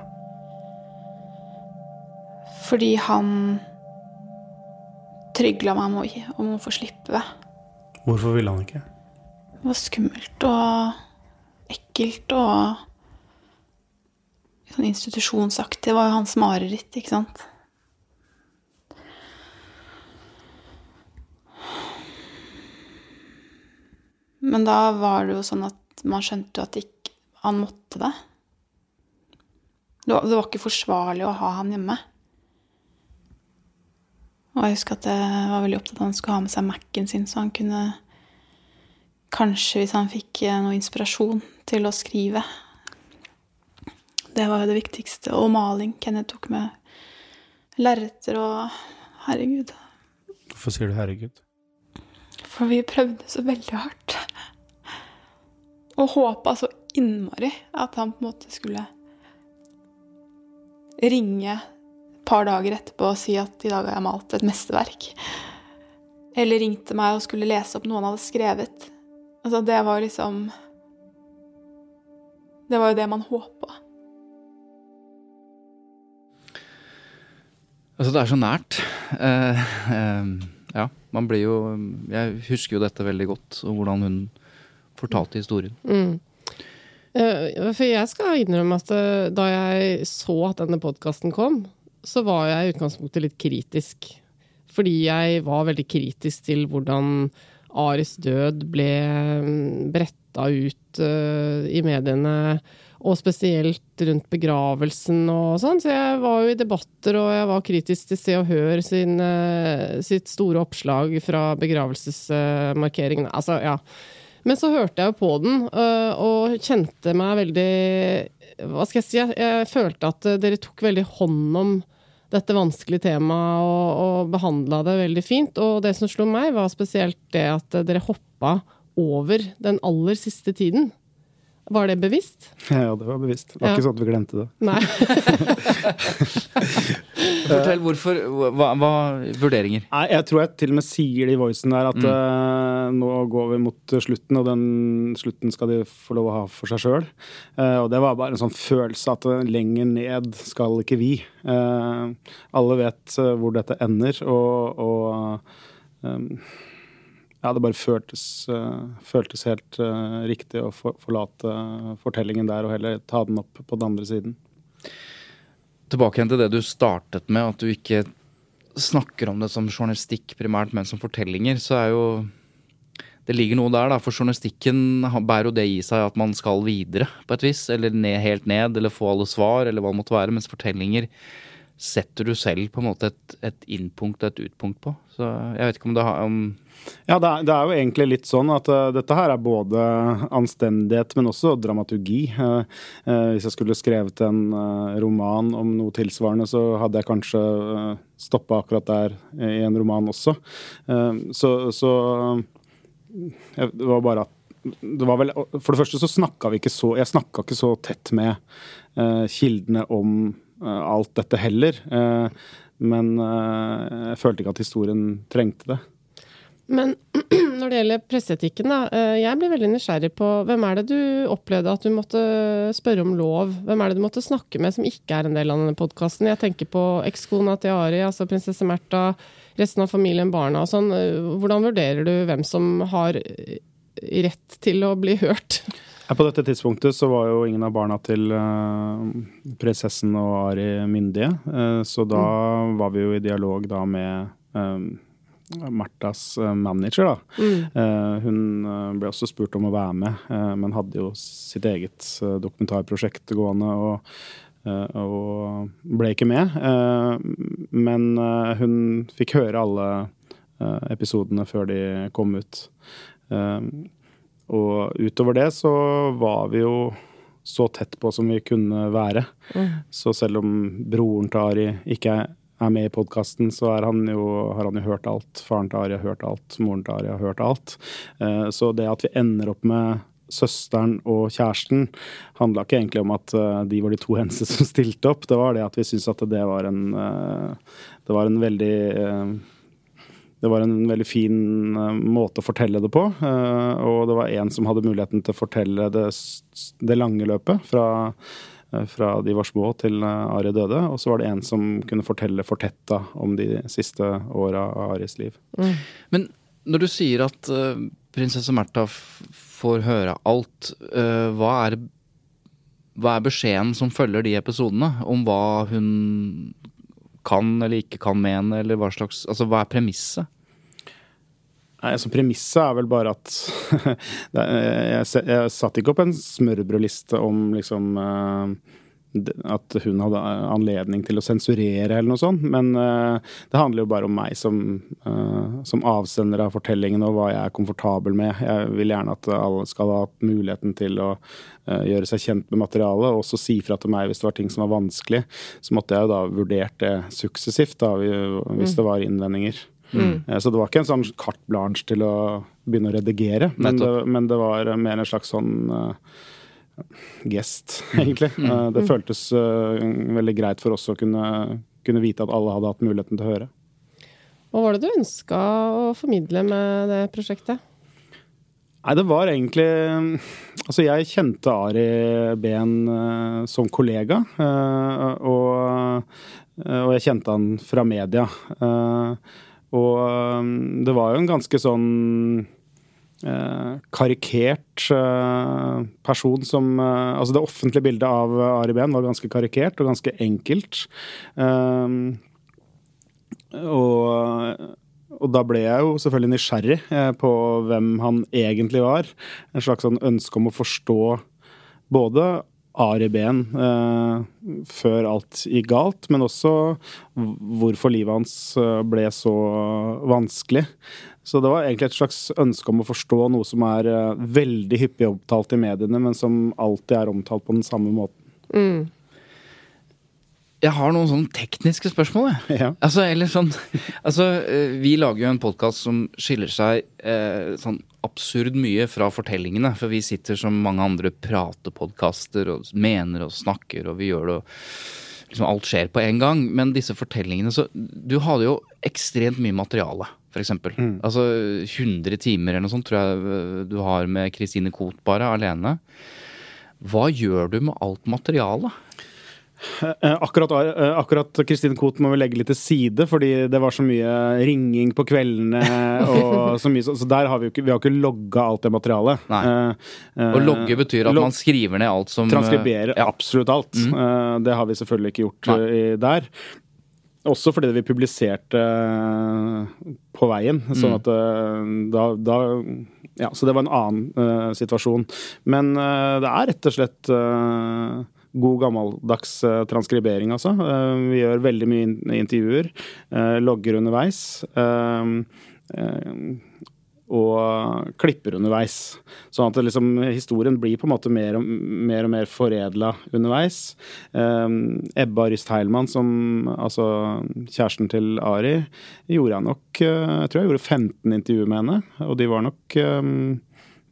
[SPEAKER 7] Fordi han trygla meg om å, om å få slippe.
[SPEAKER 3] Hvorfor ville han ikke?
[SPEAKER 7] Det var skummelt og ekkelt og sånn institusjonsaktig. Det var jo hans mareritt, ikke sant. Men da var det jo sånn at man skjønte jo at ikke, han måtte det. Det var, det var ikke forsvarlig å ha han hjemme. Og jeg husker at jeg var veldig opptatt av at han skulle ha med seg Mac-en sin, så han kunne Kanskje hvis han fikk eh, noe inspirasjon til å skrive. Det var jo det viktigste. Og maling. Kenneth tok med lerreter og Herregud.
[SPEAKER 3] Hvorfor sier du herregud?
[SPEAKER 7] For vi prøvde så veldig hardt. Og håpa så innmari at han på en måte skulle ringe par dager etterpå og si at i dag har jeg malt et mesterverk. Eller ringte meg og skulle lese opp noe han hadde skrevet. Altså, det var liksom Det var jo det man håpa.
[SPEAKER 1] Altså, det er så nært. Eh, eh, ja, man blir jo Jeg husker jo dette veldig godt, og hvordan hun fortalte historien.
[SPEAKER 2] Mm. Eh, For jeg skal innrømme at da jeg så at denne podkasten kom, så var jeg i utgangspunktet litt kritisk. Fordi jeg var veldig kritisk til hvordan Aris død ble mm, bretta ut uh, i mediene. Og spesielt rundt begravelsen og sånn. Så jeg var jo i debatter, og jeg var kritisk til Se og Hør sin, uh, sitt store oppslag fra begravelsesmarkeringen. Altså, ja. Men så hørte jeg jo på den, øh, og kjente meg veldig Hva skal jeg si? Jeg, jeg følte at dere tok veldig hånd om dette vanskelige temaet og, og behandla det veldig fint. Og det som slo meg, var spesielt det at dere hoppa over den aller siste tiden. Var det bevisst?
[SPEAKER 3] Ja, det var bevisst. Det var
[SPEAKER 2] Ja.
[SPEAKER 3] ikke sånn at vi glemte det.
[SPEAKER 2] Nei.
[SPEAKER 1] Fortell hvorfor. Hva, hva vurderinger?
[SPEAKER 3] Nei, jeg tror jeg til og med sier det i voicen der at eh, nå går vi mot slutten, og den slutten skal de få lov å ha for seg sjøl. og det var bare en sånn følelse at eh, lenger ned skal ikke vi. Uh, alle vet eh, hvor dette ender, og, og eh, ja, det bare føltes, eh, føltes helt eh, riktig å for, forlate fortellingen der og heller ta den opp på den andre siden.
[SPEAKER 1] Tilbake igjen til det du startet med, at du ikke snakker om det som journalistikk primært, men som fortellinger, så er jo det ligger noe der, da. For journalistikken bærer jo det i seg at man skal videre på et vis. Eller ned, helt ned, eller få alle svar, eller hva det måtte være. Mens fortellinger setter du selv på en måte et, et innpunkt og et utpunkt på. Så jeg vet ikke om det har om
[SPEAKER 3] Ja, det er, det er jo egentlig litt sånn at uh, dette her er både anstendighet, men også dramaturgi. Uh, uh, hvis jeg skulle skrevet en roman om noe tilsvarende, så hadde jeg kanskje uh, stoppa akkurat der i en roman også. Så så det var bare at det var vel, For det første så snakka vi ikke så Jeg snakka ikke så tett med kildene om alt dette heller. Uh, men uh, jeg følte ikke at historien trengte det.
[SPEAKER 2] Men når det gjelder presseetikken, da. eh, Jeg blir veldig nysgjerrig på hvem er det du opplevde at du måtte spørre om lov? Hvem er det du måtte snakke med som ikke er en del av denne podkasten? Jeg tenker på ekskona til Ari, altså prinsesse Märtha, resten av familien, barna og sånn. Eh, Hvordan vurderer du hvem som har eh, rett til å bli hørt?
[SPEAKER 3] På dette tidspunktet så var jo ingen av barna til eh, prinsessen og Ari myndige. eh, så da var vi jo i dialog da med Marthas eh, manager, da. Mm. hun ble også spurt om å være med, men hadde jo sitt eget dokumentarprosjekt gående. og og ble ikke med. Men hun fikk høre alle episodene før de kom ut. Og utover det så var vi jo så tett på som vi kunne være. Så selv om broren til Ari ikke er med i podkasten, så han jo, har han jo hørt alt. Faren til Ari har hørt alt. Moren til Ari har hørt alt. Eh, Så det at vi ender opp med søsteren og kjæresten, handla ikke egentlig om at eh, de var de to eneste som stilte opp. Det var det at vi syntes at det var en eh, Det var en veldig det var en veldig fin eh, måte å fortelle det på. eh, og det var en som hadde muligheten til å fortelle det, det lange løpet. Fra, eh, fra de var små til Ari døde. Og så var det en som kunne fortelle fortetta om de siste åra av Aris liv.
[SPEAKER 1] Men når du sier at prinsesse Märtha får høre alt, hva, er, hva er beskjeden som følger de episodene? Om hva hun kan eller ikke kan mene, eller hva slags Altså hva er premisset?
[SPEAKER 3] Nei, altså Premisset er vel bare at er- jeg, jeg satte ikke opp en smørbrødliste om liksom eh, at hun hadde anledning til å sensurere eller noe sånt. Men uh, det handler jo bare om meg som, uh, som avsender av fortellingen og hva jeg er komfortabel med. Jeg vil gjerne at alle skal ha muligheten til å uh, gjøre seg kjent med materialet, og også si fra til meg hvis det var ting som var vanskelig. Så måtte jeg jo da vurdert det suksessivt da, hvis det var innvendinger. Eh, Så det var ikke en sånn carte blanche til å begynne å redigere, men det, men det var mer en slags sånn uh, gest, egentlig. Eh, Det føltes uh, veldig greit for oss å kunne, kunne vite at alle hadde hatt muligheten til å høre.
[SPEAKER 2] Hva var det du ønska å formidle med det prosjektet?
[SPEAKER 3] Nei, det var egentlig Altså, jeg kjente Ari Behn eh, som kollega, og, og jeg kjente han fra media. Eh, og eh, det var jo en ganske sånn eh, karikert eh, person som eh, Altså, det offentlige bildet av Ari Behn var ganske karikert og ganske enkelt. Eh, og og da ble jeg jo selvfølgelig nysgjerrig eh, på hvem han egentlig var. En slags sånn ønske om å forstå både Ari-Ben eh, før alt gikk galt, men også hvorfor livet hans eh, ble så vanskelig. Så det var egentlig et slags ønske om å forstå noe som er eh, veldig hyppig omtalt i mediene, men som alltid er omtalt på den samme måten.
[SPEAKER 1] Jeg har noen sånne tekniske spørsmål, jeg.
[SPEAKER 3] Ja.
[SPEAKER 1] Altså, eller sånn Altså, eh, vi lager jo en podkast som skiller seg eh, sånn absurd mye fra fortellingene. For vi sitter som mange andre pratepodkaster og mener og snakker, og vi gjør det og liksom alt skjer på en gang. Men disse fortellingene så Du hadde jo ekstremt mye materiale, for eksempel. Altså 100 timer eller noe sånt tror jeg eh, du har med Kristine Koht bare alene. Hva gjør du med alt materialet?
[SPEAKER 3] Eh, Akkurat, eh, akkurat Kristine Koht må vi legge litt til side, fordi det var så mye ringing på kveldene. og Så mye, så, der har vi ikke, vi har ikke logga alt det materialet.
[SPEAKER 1] Nei.
[SPEAKER 3] Uh,
[SPEAKER 1] og logge betyr at
[SPEAKER 3] log-
[SPEAKER 1] man skriver ned alt som eh,
[SPEAKER 3] Transkriberer
[SPEAKER 1] ja.
[SPEAKER 3] absolutt alt. Eh, det har vi selvfølgelig ikke gjort
[SPEAKER 1] Nei.
[SPEAKER 3] eh, der. Også fordi vi publiserte eh, på veien. Sånn
[SPEAKER 1] Mm.
[SPEAKER 3] at eh, da, da Ja, så det var en annen uh, situasjon. Men uh, det er rett og slett eh, god gammeldags eh, transkribering, altså. Eh, vi gjør veldig mye in- intervjuer. eh, logger underveis. og klipper underveis. Sånn at liksom, historien blir på en måte mer og mer, og mer foredla underveis. Ebba Ryst Heilmann, som altså kjæresten til Ari, gjorde jeg nok Jeg tror jeg gjorde 15 intervjuer med henne, og de var nok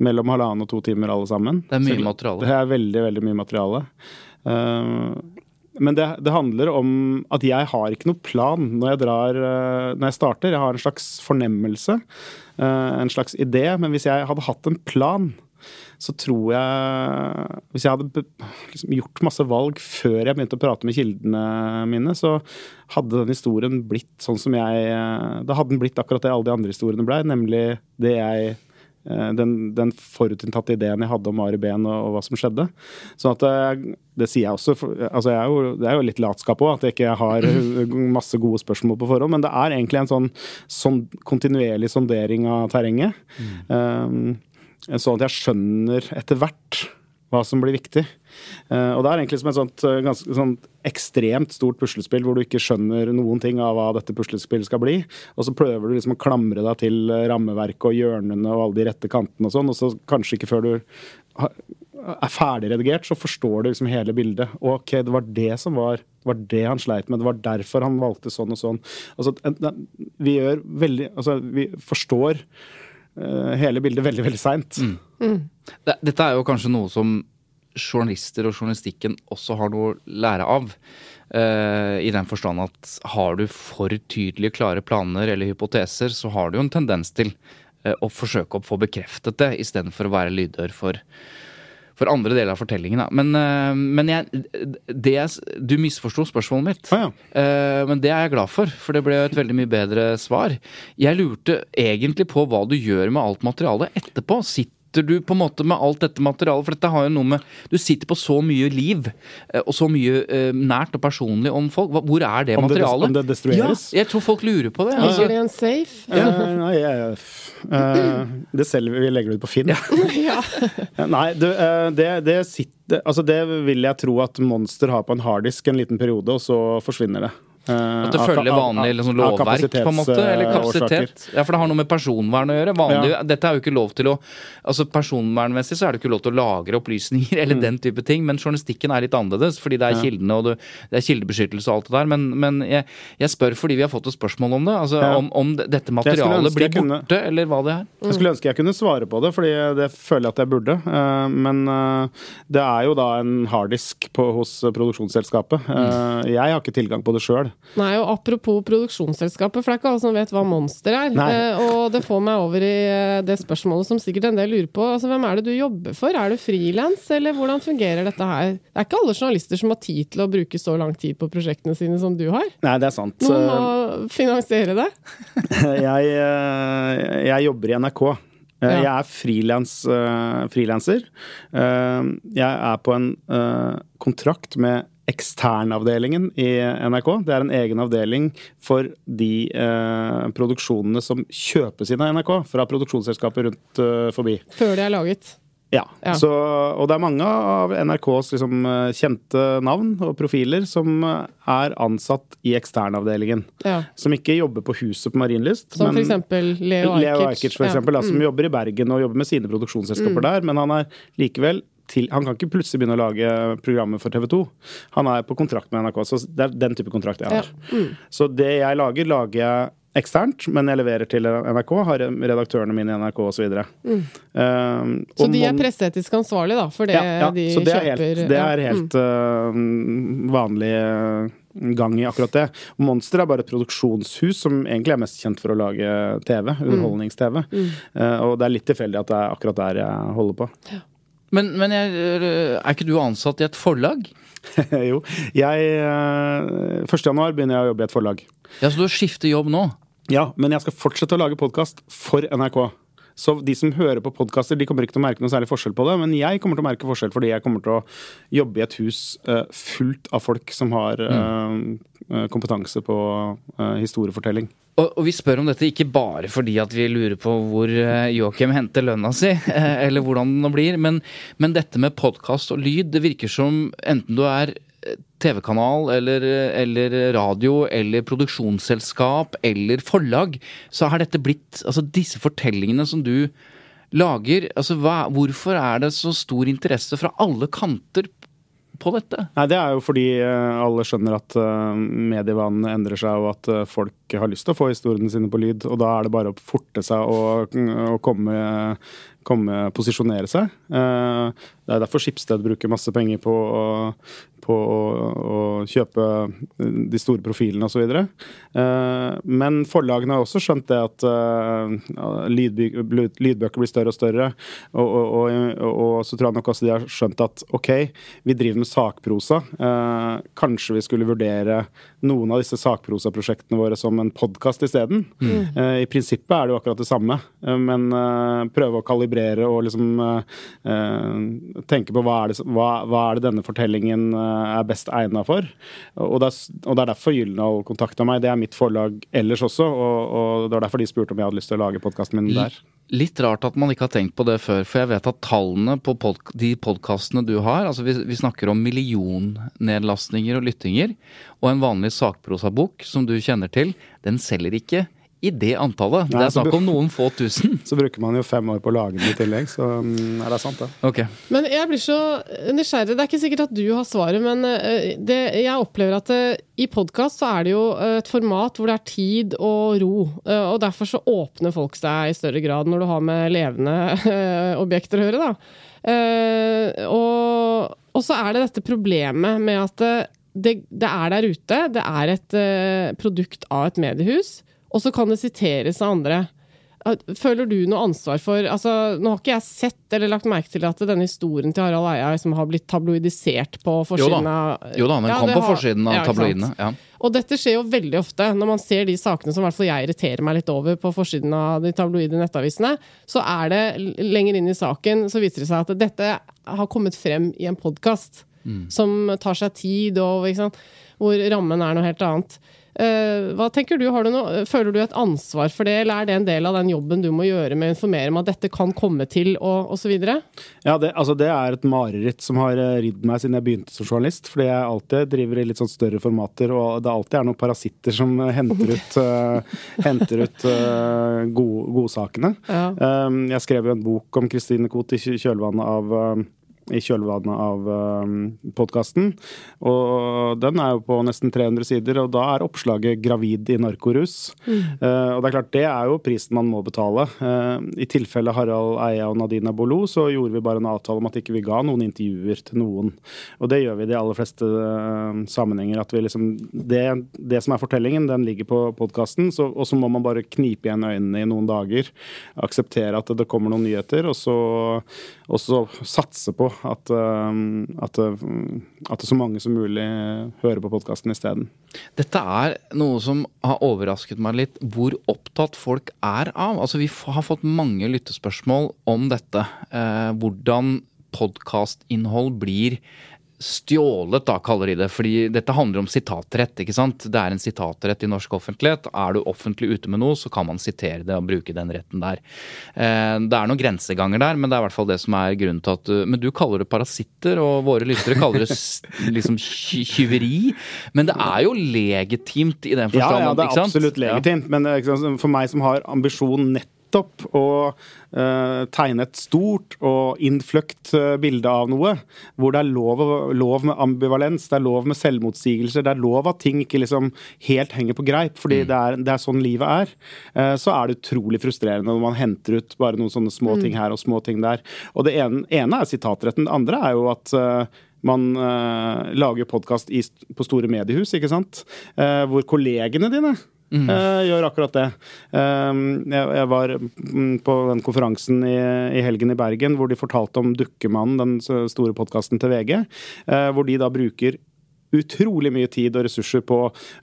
[SPEAKER 3] mellom halvannen og to timer alle sammen.
[SPEAKER 1] Det er mye materiale.
[SPEAKER 3] Det er veldig, veldig mye materiale. Uh, men det, det handler om at jeg har ikke noe plan når jeg drar eh, Når jeg starter. Jeg har en slags fornemmelse, eh, en slags idé. Men hvis jeg hadde hatt en plan, så tror jeg Hvis jeg hadde liksom gjort masse valg før jeg begynte å prate med kildene mine, så hadde den historien blitt sånn som jeg eh, Da hadde den blitt akkurat det alle de andre historiene blei, nemlig det jeg eh, den, den forutinntatte ideen jeg hadde om Ari Behn og, og hva som skjedde. Sånn at det, det sier jeg også. Altså jeg er jo, det er jo litt latskap òg, at jeg ikke har masse gode spørsmål på forhånd. Men det er egentlig en sånn, sånn kontinuerlig sondering av terrenget. Um, sånn at jeg skjønner etter hvert hva som blir viktig. Eh, og det er egentlig som et sånt, eh, ganske sånn ekstremt stort puslespill hvor du ikke skjønner noen ting av hva dette puslespillet skal bli. Og så prøver du liksom å klamre deg til eh, rammeverket og hjørnene og alle de rette kantene og sånn, og så kanskje ikke før du er ferdig redigert, så forstår du liksom hele bildet. Og ok, det var det som var det var det han sleit med, det var derfor han valgte sånn og sånn. Altså, vi gjør veldig Altså, vi forstår eh, hele bildet veldig, veldig seint.
[SPEAKER 1] Det, dette er jo kanskje noe som journalister og journalistikken også har noe å lære av. Uh, I den forstand at har du for tydelige, klare planer eller hypoteser, så har du jo en tendens til uh, å forsøke å få bekreftet det, istedenfor å være lydhør for, for andre deler av fortellingen. Da. Men, uh, men jeg, det jeg, du misforsto spørsmålet mitt.
[SPEAKER 3] Ah, ja.
[SPEAKER 1] Men det er jeg glad for, for det ble jo et veldig mye bedre svar. Jeg lurte egentlig på hva du gjør med alt materialet etterpå. Sitter du på en måte med alt dette materialet? For dette har jo noe med Du sitter på så mye liv, eh, og så mye eh, nært og personlig om folk. Hvor er det
[SPEAKER 3] Om det
[SPEAKER 1] materialet?
[SPEAKER 3] om det destrueres?
[SPEAKER 1] Ja, jeg tror folk lurer på det.
[SPEAKER 2] Ligger det i en safe?
[SPEAKER 3] Eh, nei, jeg, det selger vi, vi legger det ut på Finn.
[SPEAKER 2] Ja.
[SPEAKER 3] Nei, du, det, det sitter Altså, det vil jeg tro at Monster har på en harddisk en liten periode, og så forsvinner det. Eh,
[SPEAKER 1] At det følger vanlig liksom, lovverk, på en måte? Eller kapasitet? Ja, for det har noe med personvern å gjøre. Vanlig,
[SPEAKER 3] Ja.
[SPEAKER 1] Dette er jo ikke lov til å Altså Personvernmessig så er det ikke lov til å lagre opplysninger eller
[SPEAKER 3] Mm.
[SPEAKER 1] den type ting, men journalistikken er litt annerledes, fordi det er kildene og det, det er kildebeskyttelse og alt det der. Men, men jeg, jeg spør fordi vi har fått et spørsmål om det. Altså
[SPEAKER 3] Ja.
[SPEAKER 1] om, om dette materialet blir
[SPEAKER 3] borte, kunne-
[SPEAKER 1] eller hva det er.
[SPEAKER 3] Jeg skulle ønske jeg kunne svare på det, fordi det føler jeg at jeg burde. Eh, Men eh, det er jo da en harddisk på- hos produksjonsselskapet. Eh, Jeg har ikke tilgang på det sjøl.
[SPEAKER 2] Nei, og Apropos produksjonsselskapet, for det er ikke alle som vet hva Monster er. Eh, og det får meg over i eh, det spørsmålet som sikkert en del lurer på. Altså, Hvem er det du jobber for? Er du frilans, eller hvordan fungerer dette her? Det er ikke alle journalister som har tid til å bruke så lang tid på prosjektene sine som du har.
[SPEAKER 3] Nei, det er sant.
[SPEAKER 2] Noen må finansiere det.
[SPEAKER 3] jeg, eh, jeg jobber i NRK. Eh,
[SPEAKER 2] Ja.
[SPEAKER 3] Jeg er frilans, frilanser. Eh, Jeg er på en uh, kontrakt med eksternavdelingen i NRK. Det er en egen avdeling for de eh, produksjonene som kjøpes inn av NRK fra produksjonsselskaper rundt eh, forbi.
[SPEAKER 2] Før de er laget.
[SPEAKER 3] Ja.
[SPEAKER 2] Ja.
[SPEAKER 3] Så, og det er mange av NRKs liksom, eh, kjente navn og profiler som eh, er ansatt i eksternavdelingen.
[SPEAKER 2] Ja.
[SPEAKER 3] Som ikke jobber på huset på Marienlyst.
[SPEAKER 2] Som for
[SPEAKER 3] men-
[SPEAKER 2] eksempel Leo
[SPEAKER 3] Leo
[SPEAKER 2] Ajkic.
[SPEAKER 3] for eksempel,
[SPEAKER 2] Ja. Mm.
[SPEAKER 3] som jobber i Bergen og jobber med sine produksjonsselskaper der, men han er likevel til, han kan ikke plutselig begynne å lage programmer for TV 2. Han er på kontrakt med NRK, så det er den type kontrakt jeg har.
[SPEAKER 2] Ja. Mm.
[SPEAKER 3] Så det jeg lager, lager jeg eksternt, men jeg leverer til NRK, har redaktørene mine i NRK osv. videre
[SPEAKER 2] Mm.
[SPEAKER 3] Um,
[SPEAKER 2] Så de er presseetisk ansvarlige, da, for det
[SPEAKER 3] ja, ja,
[SPEAKER 2] de
[SPEAKER 3] så det er
[SPEAKER 2] kjøper?
[SPEAKER 3] helt, det
[SPEAKER 2] ja.
[SPEAKER 3] er helt uh, vanlig uh, gang i akkurat det. Monster er bare et produksjonshus som egentlig er mest kjent for å lage TV,
[SPEAKER 2] Mm.
[SPEAKER 3] underholdnings-TV. Uh, og det er litt tilfeldig at det er akkurat der jeg holder på.
[SPEAKER 1] Men, men jeg, er ikke du ansatt i et forlag?
[SPEAKER 3] jo, jeg 1. januar begynner jeg å jobbe i et forlag.
[SPEAKER 1] Ja, Så du skifter jobb nå?
[SPEAKER 3] Ja, men jeg skal fortsette å lage podkast for NRK. Så de som hører på podkaster, de kommer ikke til å merke noe særlig forskjell på det. Men jeg kommer til å merke forskjell fordi jeg kommer til å jobbe i et hus eh, fullt av folk som har eh, kompetanse på historiefortelling.
[SPEAKER 1] Og, og vi spør om dette ikke bare fordi at vi lurer på hvor eh, Joakim henter lønna si, eh, eller hvordan det nå blir, men, men dette med podkast og lyd, det virker som enten du er eh, TV-kanal eller, eller radio eller produksjonsselskap eller forlag, så har dette blitt Altså disse fortellingene som du lager, altså hva, hvorfor er det så stor interesse fra alle kanter på dette?
[SPEAKER 3] Nei, Det er jo fordi eh, alle skjønner at medievanen endrer seg, og at eh, folk har lyst til å få historiene sine på lyd. Og da er det bare å forte seg og, og komme, komme posisjonere seg. Eh, det er derfor Skipsted bruker masse penger på på å, å kjøpe de store profilene osv. Uh, men forlagene har også skjønt det at lydby- lydbøker blir større og større. Og, og, og, og så tror jeg nok også de har skjønt at OK, vi driver med sakprosa. Kanskje vi skulle vurdere noen av disse sakprosaprosjektene våre som en podkast isteden.
[SPEAKER 1] Mm.
[SPEAKER 3] I prinsippet er det jo akkurat det samme, men prøve å kalibrere og liksom tenke på hva er, det, hva, hva er det denne fortellingen uh, er best egna for. Og det, er, og det er derfor Gyldendal kontakta meg. Det er mitt forlag ellers også, og, og det var derfor de spurte om jeg hadde lyst til å lage podkasten min der.
[SPEAKER 1] Litt rart at man ikke har tenkt på det før, for jeg vet at tallene på pod de podkastene du har altså vi, vi snakker om millionnedlastninger og lyttinger, og en vanlig sakprosabok som du kjenner til, den selger ikke i det antallet. Det er snakk om noen få tusen.
[SPEAKER 3] Så bruker man jo fem år på å lage den i tillegg, så mm, er det sant, det.
[SPEAKER 1] Okay.
[SPEAKER 2] Men jeg blir så nysgjerrig. Det er ikke sikkert at du har svaret, men eh, det, jeg opplever at det, i podkast så er det jo eh, et format hvor det er tid og ro. eh, Og derfor så åpner folk seg i større grad når du har med levende eh, objekter å gjøre, da. Eh, Og, og så er det dette problemet med at eh, det, det er der ute. Det er et eh, produkt av et mediehus, og så kan det siteres av andre. Føler du noe ansvar for altså, Nå har ikke jeg sett eller lagt merke til at denne historien til Harald Eia som har blitt tabloidisert på forsiden av
[SPEAKER 1] jo da den
[SPEAKER 2] Ja,
[SPEAKER 1] kom på
[SPEAKER 2] har-
[SPEAKER 1] forsiden av
[SPEAKER 2] ja,
[SPEAKER 1] tabloidene. Ja.
[SPEAKER 2] Og dette skjer jo veldig ofte når man ser de sakene som jeg irriterer meg litt over på forsiden av de tabloide nettavisene. Så er det lenger inn i saken så viser det seg at dette har kommet frem i en podkast som tar seg tid, og hvor rammen er noe helt annet. Eh, hva tenker du, har du noe, Føler du et ansvar for det, eller er det en del av den jobben du må gjøre med å informere om at dette kan komme til, og osv.?
[SPEAKER 3] Ja, det, altså det er et mareritt som har eh, ridd meg siden jeg begynte som journalist. Fordi jeg alltid driver i litt sånn større formater, og det alltid er noen parasitter som eh, henter ut, uh, henter ut uh, god- godsakene.
[SPEAKER 2] Ja.
[SPEAKER 3] Um, jeg skrev jo en bok om Kristine Koht i kjølvannet av um, i kjølvannet av um, podkasten. Og den er jo på nesten 300 sider, og da er oppslaget 'Gravid i narkorus'. Eh, og det er klart, det er jo prisen man må betale. Uh, I tilfelle Harald Eia og Nadina Bolo, så gjorde vi bare en avtale om at ikke vi ga noen intervjuer til noen. Og det gjør vi i de aller fleste uh, sammenhenger. At vi liksom det, det som er fortellingen, den ligger på podkasten, og så må man bare knipe igjen øynene i noen dager. Akseptere at det kommer noen nyheter, og så, og så satse på at, eh, at, eh, at så mange som mulig hører på podkasten isteden.
[SPEAKER 1] Dette er noe som har overrasket meg litt, hvor opptatt folk er av. Altså, vi har fått mange lyttespørsmål om dette. Eh, hvordan podkastinnhold blir stjålet, da, kaller de det. Fordi dette handler om sitatrett, ikke sant. Det er en sitatrett i norsk offentlighet. Er du offentlig ute med noe, så kan man sitere det og bruke den retten der. Eh, det er noen grenseganger der, men det er i hvert fall det som er grunnen til at Men du kaller det parasitter, og våre lyttere kaller det liksom tyveri. Men det er jo legitimt i den
[SPEAKER 3] Ja,
[SPEAKER 1] forstand.
[SPEAKER 3] ja, det
[SPEAKER 1] ikke
[SPEAKER 3] er absolutt legitimt. Men eh, for meg som har ambisjon nettopp å uh, tegne et stort og innfløkt eh, bilde av noe, hvor det er lov, lov med ambivalens, det er lov med selvmotsigelser, det er lov at ting ikke liksom helt henger på greip, fordi det, er, det er sånn livet er, uh, så er det utrolig frustrerende når man henter ut bare noen sånne små ting her og små ting der. Og det ene, ene er sitatretten, det andre er jo at uh, man uh, lager podkast på store mediehus, ikke sant? Uh, hvor kollegene dine eh, gjør akkurat det. Eh, jeg, var mm, på den konferansen i helgen i Bergen hvor de fortalte om Dukkemannen, den store podkasten til VG, eh, hvor de da bruker utrolig mye tid og ressurser på,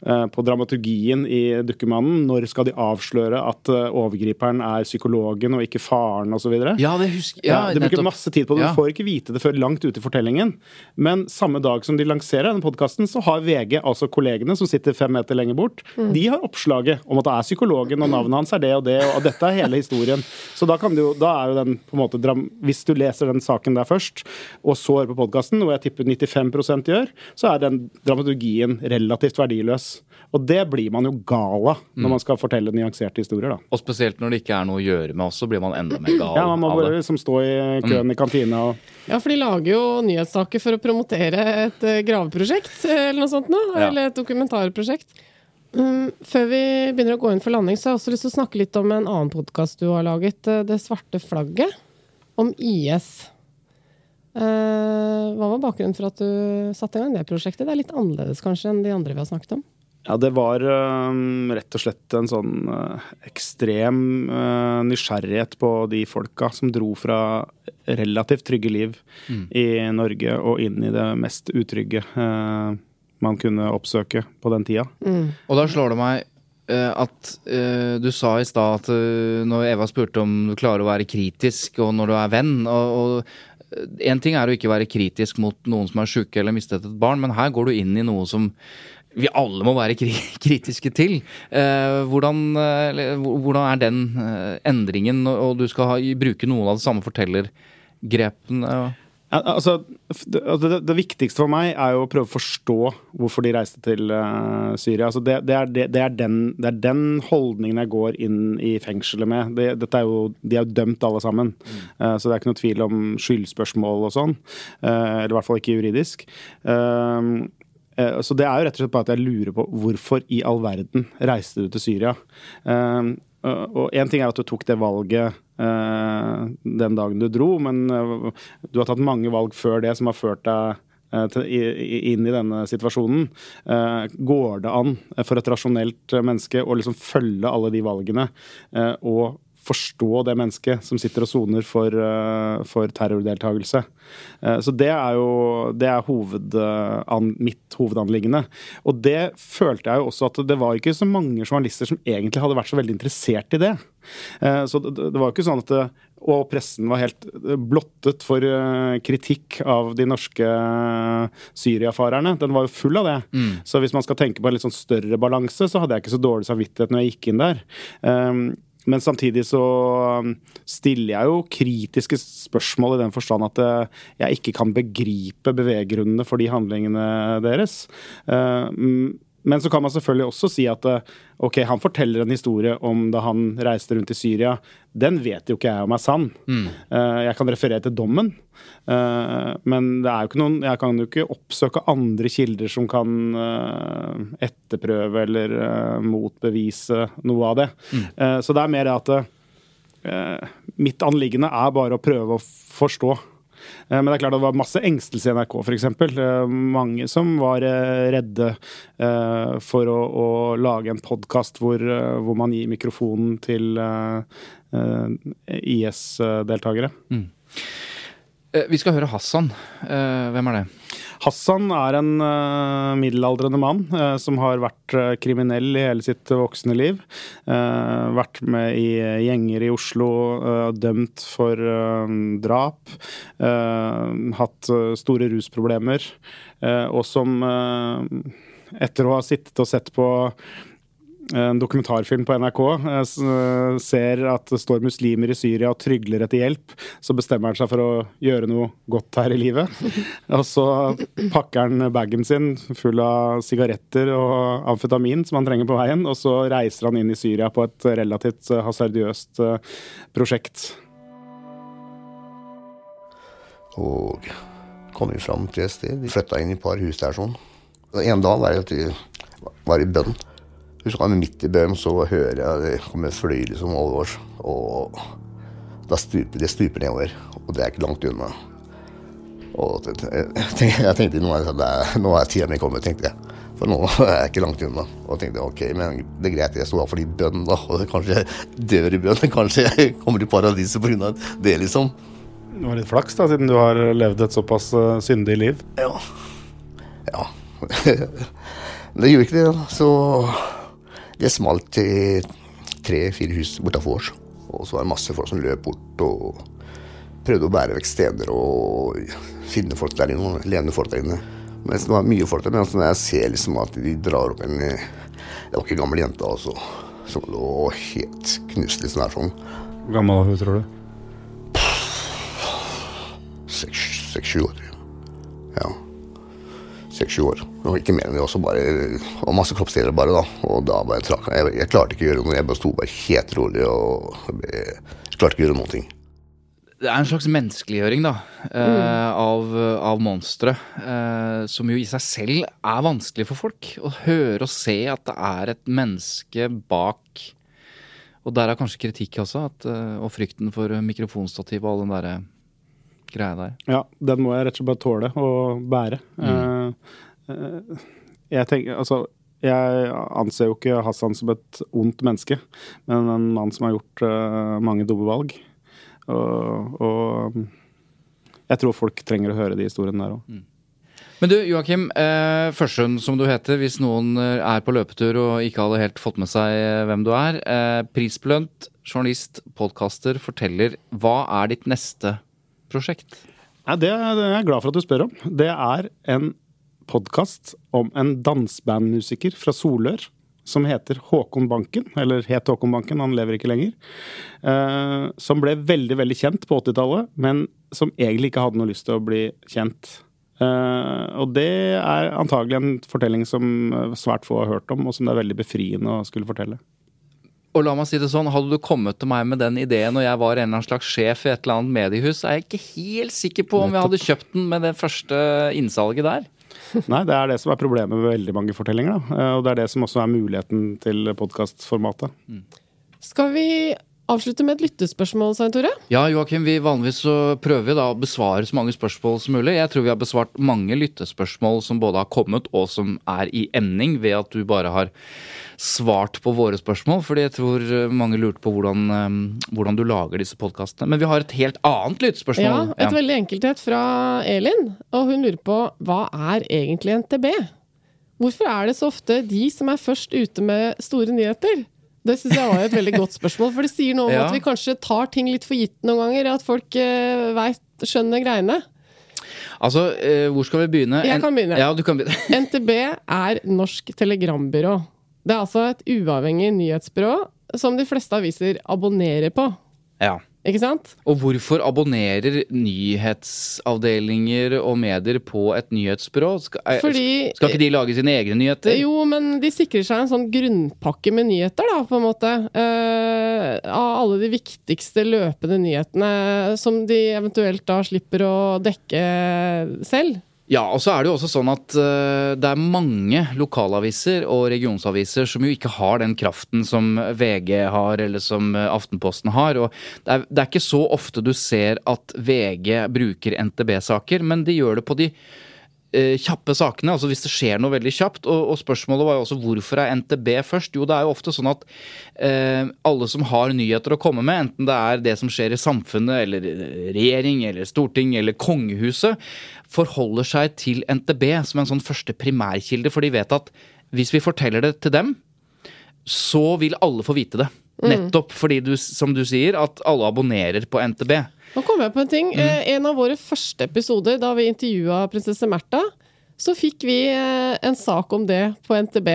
[SPEAKER 3] eh, på dramaturgien i Dukkemannen. Når skal de avsløre at eh, overgriperen er psykologen og ikke faren osv.?
[SPEAKER 1] Ja, det husker
[SPEAKER 3] Ja,
[SPEAKER 1] ja,
[SPEAKER 3] de bruker masse tid på det.
[SPEAKER 1] Ja.
[SPEAKER 3] Du får ikke vite det før langt ute i fortellingen. Men samme dag som de lanserer denne podkasten, så har VG, altså kollegene som sitter fem meter lenger bort, de har oppslaget om at det er psykologen, og navnet hans er det og det, og dette er hele historien. Så da, kan du, da er jo den på en måte dram, Hvis du leser den saken der først, og så hører på podkasten, hvor jeg tipper 95% gjør, så er den dramaturgien relativt verdiløs. Og det blir man jo gal av når man skal fortelle nyanserte historier, da.
[SPEAKER 1] Og spesielt når det ikke er noe å gjøre med oss, så blir man enda mer gal
[SPEAKER 3] Ja, man må bare liksom stå i køen i kantina og
[SPEAKER 2] Ja, for de lager jo nyhetssaker for å promotere et eh, graveprosjekt eh, eller noe sånt nå,
[SPEAKER 1] Ja.
[SPEAKER 2] Eller et dokumentarprosjekt. Mm, før vi begynner å gå inn for landing, så har jeg også lyst til å snakke litt om en annen podkast du har laget. eh, Det svarte flagget. Om IS. Eh, hva var bakgrunnen for at du satte i gang det prosjektet? Det er litt annerledes kanskje enn de andre vi har snakket om?
[SPEAKER 3] Ja, det var øhm, rett og slett en sånn øh, ekstrem nysgjerrighet på de folka som dro fra relativt trygge liv i Norge og inn i det mest utrygge man kunne oppsøke på den tida.
[SPEAKER 1] Og da slår det meg eh, at eh, du sa i stad at eh, når Eva spurte om du klarer å være kritisk, og når du er venn og, og En ting er å ikke være kritisk mot noen som er sjuke eller mistet et barn, men her går du inn i noe som vi alle må være kritiske til. Eh, hvordan, eh, hvordan er den eh, endringen, og du skal bruke noen av de samme fortellergrepene?
[SPEAKER 3] Ja, altså, det, det, viktigste for meg er jo å prøve å forstå hvorfor de reiste til uh, Syria. Altså det, det, er, er den, det er den holdningen jeg går inn i fengselet med. Er jo, de er jo dømt alle sammen, Eh, så det er ikke noe tvil om skyldspørsmål og sånn. Uh, eller i hvert fall ikke juridisk. Eh, eh, så det er jo rett og slett bare at jeg lurer på hvorfor i all verden reiste du til Syria? Eh, og én ting er at du tok det valget eh, den dagen du dro, men eh, du har tatt mange valg før det som har ført deg eh, inn i denne situasjonen. Eh, går det an for et rasjonelt eh, menneske å liksom følge alle de valgene eh, og forstå det mennesket som sitter og soner for, eh, for terrordeltakelse? Eh, så det er jo det er hoved, eh, mitt hovedanliggende. Og det følte jeg jo også at det var ikke så mange journalister som egentlig hadde vært så veldig interessert i det. Så det, var ikke sånn at det, Og pressen var helt blottet for kritikk av de norske syriafarerne. Den var jo full av det. Så hvis man skal tenke på en litt sånn større balanse, så hadde jeg ikke så dårlig samvittighet når jeg gikk inn der. Men samtidig så um, stiller jeg jo kritiske spørsmål i den forstand at eh, jeg ikke kan begripe beveggrunnene for de handlingene deres. Mm, Men så kan man selvfølgelig også si at eh, ok, han forteller en historie om da han reiste rundt i Syria. Den vet jo ikke jeg om er sann. Mm. Jeg kan referere til dommen. Eh, Men det er jo ikke noen, jeg kan jo ikke oppsøke andre kilder som kan eh, etterprøve eller eh, motbevise noe av det. Mm. Så det er mer at eh, mitt anliggende er bare å prøve å forstå. Eh, Men det er klart det var masse engstelse i NRK, f.eks. Mange som var eh, redde eh, for å, å lage en podkast hvor, eh, hvor man gir mikrofonen til eh, eh, IS-deltakere.
[SPEAKER 1] Eh, Vi skal høre Hassan. Eh, Hvem er det?
[SPEAKER 3] Hassan er en uh, middelaldrende mann som har vært kriminell i hele sitt voksne liv. vært med i gjenger i Oslo, dømt for drap. hatt store rusproblemer. og som etter å ha sittet og sett på en dokumentarfilm på NRK eh, ser at det står muslimer i Syria og trygler etter hjelp, så bestemmer han seg for å gjøre noe godt her i livet. Og så pakker han bagen sin full av sigaretter og amfetamin som han trenger på veien, og så reiser han inn i Syria på et relativt hasardiøst eh, prosjekt.
[SPEAKER 8] Og kom vi fram til et sted. Vi flytta inn i et par hus der sånn. En dag var det at vi var i bønn. Husker jeg midt i bøen så hører jeg det kommer fly liksom over oss. Og da stuper det stuper nedover. Og det er ikke langt unna. Og jeg tenkte, jeg tenkte nå, er, nå er tida mi kommet, tenkte jeg. For nå er jeg ikke langt unna. Og jeg tenkte ok, men det er greit, jeg sto for de bønn, da. Og kanskje jeg dør i bønn. Kanskje jeg kommer i paradiset pga. det, liksom.
[SPEAKER 3] Det var litt flaks, da, siden du har levd et såpass uh, syndig liv.
[SPEAKER 8] Ja. Ja. det gjorde ikke det, da. Så det smalt til tre-fire hus bortafor oss. Og så var det masse folk som løp bort og prøvde å bære vekk steder og finne folk der inne, levende folk der inne. Mens det var mye folk der, men altså, når jeg ser liksom at de drar opp en Det var ikke en gammel jente altså, som lå helt knust liksom der sånn.
[SPEAKER 3] Hvor gammel var hun, tror du?
[SPEAKER 8] Seks-sju år. Ja seks-sju år. Og ikke mer enn det også, bare og masse kroppsdeler bare, da. Og da bare trakk jeg. Jeg klarte ikke å gjøre noe. Jeg bare sto bare helt rolig og jeg klarte ikke å gjøre noen ting.
[SPEAKER 1] Det er en slags menneskeliggjøring da, eh, mm. av, av monstre. Eh, som jo i seg selv er vanskelig for folk. Å høre og se at det er et menneske bak. Og der er kanskje kritikk også, at, eh, og frykten for mikrofonstativ og all den derre greia der.
[SPEAKER 3] Ja, den må jeg rett og slett bare tåle å bære. Mm. Uh, jeg tenker, altså jeg anser jo ikke Hassan som et ondt menneske, men en mann som har gjort uh, mange dumme valg. Og, og, jeg tror folk trenger å høre de historiene der òg. Mm.
[SPEAKER 1] Men du, Joakim eh, Førsund, som du heter, hvis noen er på løpetur og ikke hadde helt fått med seg hvem du er. Eh, prisbelønt journalist, podkaster, forteller. Hva er ditt neste prosjekt?
[SPEAKER 3] Ja, det er jeg glad for at du spør om. Det er en podkast om en dansebandmusiker fra Solør som heter Håkon Banken, eller het Håkon Banken, han lever ikke lenger. Eh, som ble veldig, veldig kjent på 80-tallet, men som egentlig ikke hadde noe lyst til å bli kjent. Uh, og det er antagelig en fortelling som svært få har hørt om, og som det er veldig befriende å skulle fortelle.
[SPEAKER 1] Og la meg si det sånn, Hadde du kommet til meg med den ideen og jeg var en eller annen slags sjef i et eller annet mediehus, er jeg ikke helt sikker på om jeg hadde kjøpt den med det første innsalget der.
[SPEAKER 3] Nei, det er det som er problemet med veldig mange fortellinger. Da. Eh, og det er det som også er muligheten til podkastformatet. Mm.
[SPEAKER 2] Skal vi avslutte med et lyttespørsmål, Svein Tore?
[SPEAKER 1] Ja, Joakim, vi vanligvis så prøver vi da å besvare så mange spørsmål som mulig. Jeg tror vi har besvart mange lyttespørsmål som både har kommet og som er i emning, ved at du bare har svart på våre spørsmål, fordi jeg tror eh, mange lurte på hvordan, eh, hvordan du lager disse podkastene. Men vi har et helt annet lyttespørsmål.
[SPEAKER 2] Ja, et ja. veldig enkelt et fra Elin. Og hun lurer på hva er egentlig NTB? Hvorfor er det så ofte de som er først ute med store nyheter? Det syns jeg var et veldig godt spørsmål, for det sier noe om ja. at vi kanskje tar ting litt for gitt noen ganger. At folk uh, vet, skjønner greiene.
[SPEAKER 1] Altså, uh, hvor skal vi begynne?
[SPEAKER 2] Jeg kan begynne.
[SPEAKER 1] Ja, du kan begynne.
[SPEAKER 2] NTB er Norsk Telegrambyrå. Det er altså et uavhengig nyhetsbyrå som de fleste aviser abonnerer på.
[SPEAKER 1] Ja.
[SPEAKER 2] Ikke sant?
[SPEAKER 1] Og hvorfor abonnerer nyhetsavdelinger og medier på et nyhetsbyrå? Skal, eh, Fordi, skal ikke de lage sine egne nyheter?
[SPEAKER 2] Jo, men de sikrer seg en sånn grunnpakke med nyheter, da, på en måte. Uh, av alle de viktigste løpende nyhetene som de eventuelt da slipper å dekke selv.
[SPEAKER 1] Ja, og så er det jo også sånn at uh, det er mange lokalaviser og regionsaviser som jo ikke har den kraften som VG har, eller som uh, Aftenposten har. Og det er, det er, ikke så ofte du ser at VG bruker NTB-saker, men de gjør det på de eh, kjappe sakene, altså hvis det skjer noe veldig kjapt. Og, og spørsmålet var jo også hvorfor er NTB først? Jo, det er jo ofte sånn at eh, alle som har nyheter å komme med, enten det er det som skjer i samfunnet, eller regjering, eller storting, eller kongehuset, forholder seg til NTB som en sånn første primærkilde, for de vet at hvis vi forteller det til dem, så vil alle få vite det. Nettopp fordi du, som du sier, at alle abonnerer på NTB.
[SPEAKER 2] Nå kom jeg på en ting.
[SPEAKER 1] Mm.
[SPEAKER 2] Eh, En av våre første episoder, da vi intervjua prinsesse Märtha, så fikk vi eh, en sak om det på NTB.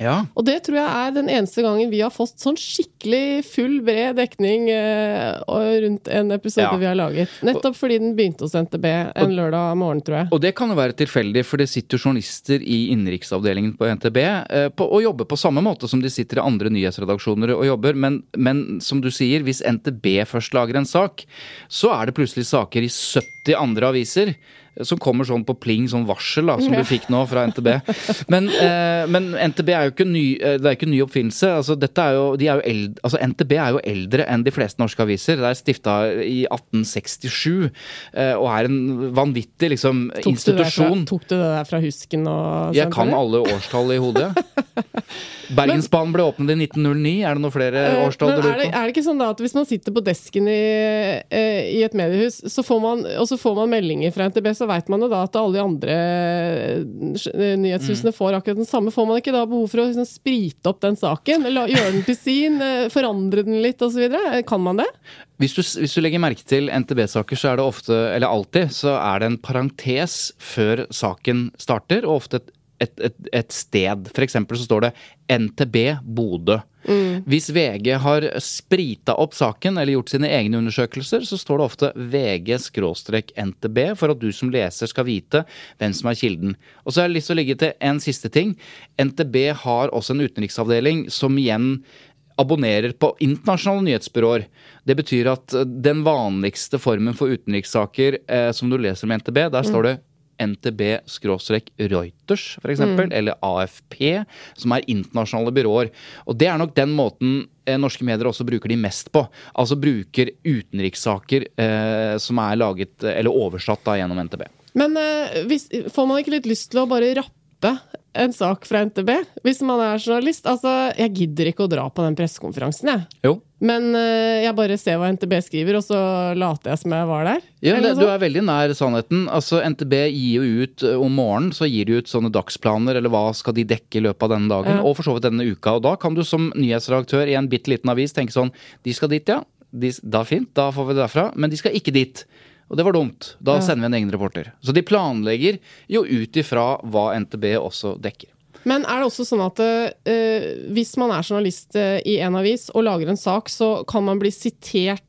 [SPEAKER 1] Ja.
[SPEAKER 2] Og det tror jeg er den eneste gangen vi har fått sånn skikkelig full, bred dekning eh, rundt en episode
[SPEAKER 1] Ja.
[SPEAKER 2] vi har laget. Nettopp fordi den begynte hos NTB en lørdag morgen, tror jeg.
[SPEAKER 1] Og det kan jo være tilfeldig, for det sitter journalister i innenriksavdelingen på NTB eh, på, og jobber på samme måte som de sitter i andre nyhetsredaksjoner og jobber, men, men som du sier, hvis NTB først lager en sak, så er det plutselig saker i 70 andre aviser. Som kommer sånn på pling, sånn varsel, da, som du fikk nå fra NTB. Men, eh, men NTB er jo ikke ny, eh, det er ikke en ny oppfinnelse. Altså, dette er jo, de er jo eld, altså, NTB er jo eldre enn de fleste norske aviser. Det er stifta i 1867 eh, og er en vanvittig liksom,
[SPEAKER 2] Tok du, fra,
[SPEAKER 1] institusjon.
[SPEAKER 2] tok du det der fra husken og
[SPEAKER 1] Jeg kan alle årstall i hodet. Bergensbanen ble åpnet i 1909. Er det noen flere
[SPEAKER 2] Eh,
[SPEAKER 1] årstall du
[SPEAKER 2] er
[SPEAKER 1] lurer på?
[SPEAKER 2] er det ikke sånn da at hvis man sitter på desken i, eh, i et mediehus, så får man, og så får man meldinger fra NTB, så veit man jo da at alle de andre eh, nyhetshusene får akkurat den samme. Får man ikke da behov for å liksom, sprite opp den saken? Eller gjøre den til sin? eh, Forandre den litt, osv.? Kan man det?
[SPEAKER 1] Hvis du, hvis du legger merke til NTB-saker, så er det ofte, eller alltid, så er det en parentes før saken starter, og ofte et, et, et, et sted. Eksempel så står det NTB Bodø. Hvis VG har sprita opp saken eller gjort sine egne undersøkelser, så står det ofte VG-NTB for at du som leser skal vite hvem som er kilden. Og så har jeg lyst til å legge til en siste ting. NTB har også en utenriksavdeling som igjen abonnerer på internasjonale nyhetsbyråer. Det betyr at den vanligste formen for utenrikssaker eh, som du leser om NTB, der står det NTB-Reuters, f.eks., eksempel eller AFP, som er internasjonale byråer. Og det er nok den måten eh, norske medier også bruker de mest på. Altså bruker utenrikssaker eh, som er laget, eh, eller oversatt da gjennom NTB.
[SPEAKER 2] Men eh, hvis, får man ikke litt lyst til å bare rappe en sak fra NTB, hvis man er journalist? Altså, jeg gidder ikke å dra på den pressekonferansen, jeg.
[SPEAKER 1] Jo.
[SPEAKER 2] Men eh, jeg bare ser hva NTB skriver, og så later jeg som jeg var der.
[SPEAKER 1] Ja, det, Du er veldig nær sannheten. Altså, NTB gir jo ut eh, om morgenen så gir de ut sånne dagsplaner, eller hva skal de dekke i løpet av denne dagen,
[SPEAKER 2] Ja.
[SPEAKER 1] og for så vidt denne uka. Og da kan du som nyhetsredaktør i en bitte liten avis tenke sånn De skal dit, ja. De, da fint, da får vi det derfra. Men de skal ikke dit. Og det var dumt. Da sender vi en egen reporter. Så de planlegger jo ut ifra hva NTB også dekker.
[SPEAKER 2] Men er det også sånn at uh, hvis man er journalist uh, i en avis og lager en sak, så kan man bli sitert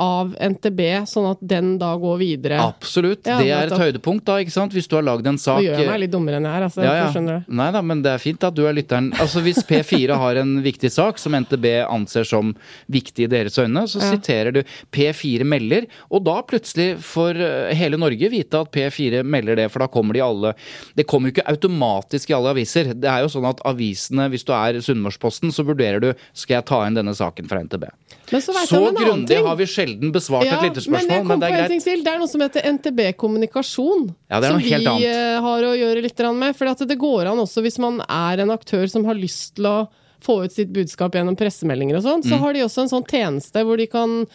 [SPEAKER 2] av NTB, sånn at den da går videre?
[SPEAKER 1] Absolutt.
[SPEAKER 2] Ja,
[SPEAKER 1] det er et høydepunkt, da. ikke sant? Hvis du har lagd en sak
[SPEAKER 2] Nå gjør meg litt dummere enn jeg er, altså.
[SPEAKER 1] Ja, ja.
[SPEAKER 2] Du skjønner du.
[SPEAKER 1] Nei da, men det er fint at du er lytteren. Altså Hvis P4 har en viktig sak som NTB anser som viktig i deres øyne, så siterer du P4 melder, og da plutselig får eh, hele Norge vite at P4 melder det, for da kommer de alle Det kommer jo ikke automatisk i alle aviser. Det er jo sånn at avisene, hvis du er Sunnmørsposten, så vurderer du skal jeg ta inn denne saken fra NTB.
[SPEAKER 2] Men så vet
[SPEAKER 1] Så grundig
[SPEAKER 2] ting.
[SPEAKER 1] Har vi sjelden besvart
[SPEAKER 2] Ja,
[SPEAKER 1] et lytterspørsmål,
[SPEAKER 2] men,
[SPEAKER 1] men, det er greit.
[SPEAKER 2] til. Det er noe som heter NTB kommunikasjon.
[SPEAKER 1] Ja, det
[SPEAKER 2] som vi
[SPEAKER 1] annet.
[SPEAKER 2] eh, har å gjøre litt med. For det går an også hvis man er en aktør som har lyst til å få ut sitt budskap gjennom pressemeldinger og sånn,
[SPEAKER 1] Mm.
[SPEAKER 2] så har de også en sånn tjeneste hvor de kan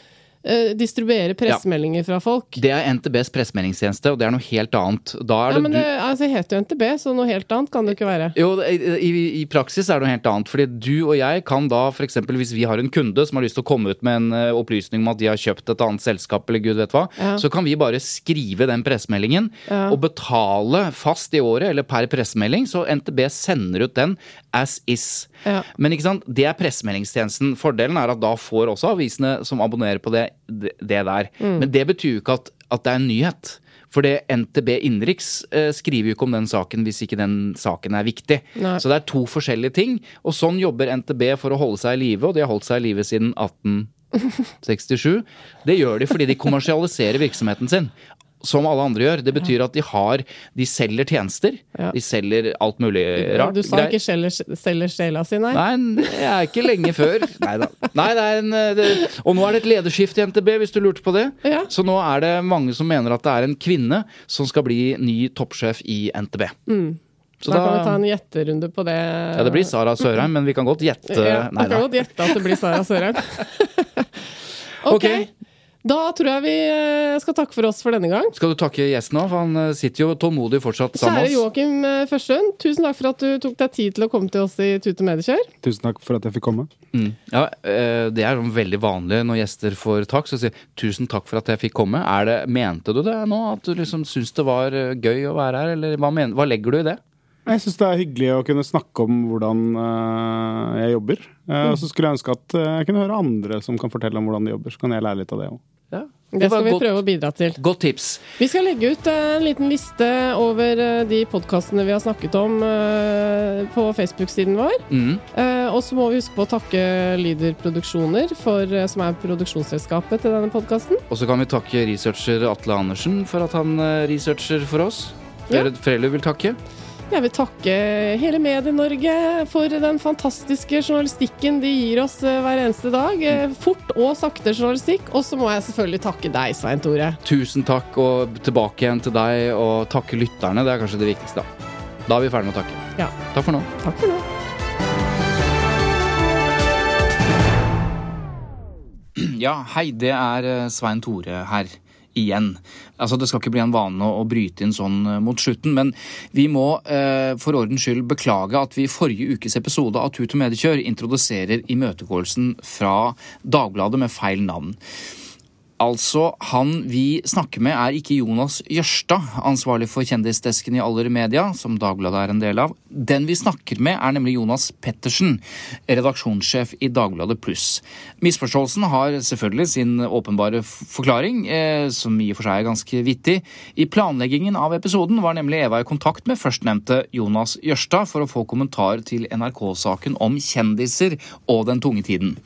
[SPEAKER 2] distribuere pressemeldinger fra folk.
[SPEAKER 1] Det er NTBs pressemeldingstjeneste, og det er noe helt annet. Da er
[SPEAKER 2] Ja,
[SPEAKER 1] det
[SPEAKER 2] men
[SPEAKER 1] du
[SPEAKER 2] det altså, heter jo NTB, så noe helt annet kan det ikke være.
[SPEAKER 1] Jo, i, i, i praksis er det noe helt annet. Fordi du og jeg kan da f.eks. hvis vi har en kunde som har lyst til å komme ut med en uh, opplysning om at de har kjøpt et annet selskap, eller gud vet hva,
[SPEAKER 2] Ja.
[SPEAKER 1] så kan vi bare skrive den pressemeldingen
[SPEAKER 2] Ja.
[SPEAKER 1] og betale fast i året eller per pressemelding, så NTB sender ut den as is.
[SPEAKER 2] Ja.
[SPEAKER 1] Men ikke sant, det er pressemeldingstjenesten. Fordelen er at da får også avisene som abonnerer på det, det, det der.
[SPEAKER 2] Mm.
[SPEAKER 1] Men det betyr jo ikke at, at det er en nyhet. For det NTB Innenriks eh, skriver jo ikke om den saken hvis ikke den saken er viktig.
[SPEAKER 2] Nei.
[SPEAKER 1] Så det er to forskjellige ting. Og sånn jobber NTB for å holde seg i live, og de har holdt seg i live siden 1867. Det gjør de fordi de kommersialiserer virksomheten sin. Som alle andre gjør. Det betyr at de har De selger tjenester.
[SPEAKER 2] Ja.
[SPEAKER 1] De selger alt mulig rart.
[SPEAKER 2] du sa ikke selger, selger sjela si, nei?
[SPEAKER 1] Nei, det er ikke lenge før. Nei da. Nei, det er en, eh, det, og nå er det et lederskifte i NTB, hvis du lurte på det.
[SPEAKER 2] Ja.
[SPEAKER 1] Så nå er det mange som mener at det er en kvinne som skal bli ny toppsjef i NTB. Så
[SPEAKER 2] da, kan vi ta en gjetterunde på det.
[SPEAKER 1] ja, det blir Sara Sørheim, men vi kan godt gjette
[SPEAKER 2] Ja,
[SPEAKER 1] Nei
[SPEAKER 2] vi kan
[SPEAKER 1] da.
[SPEAKER 2] godt gjette at det blir Sara Sørheim. ok.
[SPEAKER 1] Ok.
[SPEAKER 2] Da tror jeg vi eh, skal takke for oss for denne gang.
[SPEAKER 1] Skal du takke gjesten nå, for han eh, sitter jo tålmodig fortsatt sammen
[SPEAKER 2] Kjære
[SPEAKER 1] med oss.
[SPEAKER 2] Joakim eh, Førstund, tusen takk for at du tok deg tid til å komme til oss i Tute Mediekjør.
[SPEAKER 3] Tusen takk for at jeg fikk komme.
[SPEAKER 1] Mm. Ja, eh, Det er veldig vanlig når gjester får takk, så sier 'tusen takk for at jeg fikk komme'. Er det, mente du det nå? At du liksom syns det var gøy å være her, eller hva, mener, hva legger du i det?
[SPEAKER 3] Jeg syns det er hyggelig å kunne snakke om hvordan uh, jeg jobber. Eh, Og så skulle jeg ønske at uh, jeg kunne høre andre som kan fortelle om hvordan de jobber. Så kan jeg lære litt av det òg.
[SPEAKER 1] Ja.
[SPEAKER 2] Det
[SPEAKER 1] det
[SPEAKER 2] skal vi
[SPEAKER 1] godt,
[SPEAKER 2] prøve å bidra til.
[SPEAKER 1] Godt tips.
[SPEAKER 2] Vi skal legge ut en liten liste over de podkastene vi har snakket om på Facebook-siden vår.
[SPEAKER 1] Mm.
[SPEAKER 2] Eh, og så må vi huske på å takke Lyder Produksjoner, for, som er produksjonsselskapet til denne podkasten.
[SPEAKER 1] Og så kan vi takke researcher Atle Andersen for at han researcher for oss. Flere, flere vil takke.
[SPEAKER 2] Jeg vil takke hele Medie-Norge for den fantastiske journalistikken de gir oss eh, hver eneste dag. Eh, Fort og sakte journalistikk. Og så må jeg selvfølgelig takke deg, Svein Tore.
[SPEAKER 1] Tusen takk, og tilbake igjen til deg, og takke lytterne. Det er kanskje det viktigste, da. Da er vi ferdige med å takke.
[SPEAKER 2] Ja.
[SPEAKER 1] Takk for nå.
[SPEAKER 2] Takk for nå.
[SPEAKER 1] Ja, hei, det er eh, Svein Tore her igjen. Altså, Det skal ikke bli en vane å, bryte inn sånn eh, mot slutten, men vi må eh, for ordens skyld beklage at vi i forrige ukes episode av Tut og Mediekjør introduserer imøtegåelsen fra Dagbladet med feil navn. Altså, han vi snakker med er ikke Jonas Jørstad, ansvarlig for kjendisdesken i Aller Media, som Dagbladet er en del av. Den vi snakker med er nemlig Jonas Pettersen, redaksjonssjef i Dagbladet Pluss. Misforståelsen har selvfølgelig sin åpenbare forklaring, eh, som i og for seg er ganske vittig. I planleggingen av episoden var nemlig Eva i kontakt med førstnevnte Jonas Jørstad for å få kommentar til NRK-saken om kjendiser og den tunge tiden.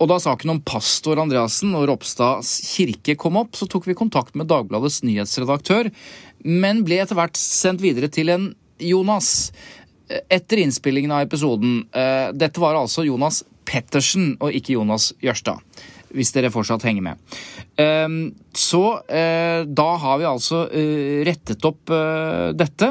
[SPEAKER 1] Og da saken om pastor Andreassen og Ropstads kirke kom opp, så tok vi kontakt med Dagbladets nyhetsredaktør, men ble etter hvert sendt videre til en Jonas. Etter innspillingen av episoden eh, Dette var altså Jonas Pettersen og ikke Jonas Jørstad. Hvis dere fortsatt henger med. Eh, Så eh, da har vi altså eh, rettet opp eh, dette.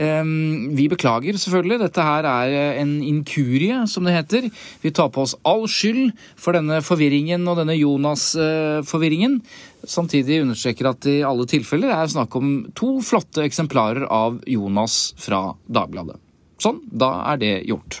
[SPEAKER 1] Vi beklager selvfølgelig. Dette her er eh, en inkurie, som det heter. Vi tar på oss all skyld for denne forvirringen og denne Jonas-forvirringen. Samtidig understreker at i alle tilfeller er snakk om to flotte eksemplarer av Jonas fra Dagbladet. Sånn, da er det gjort.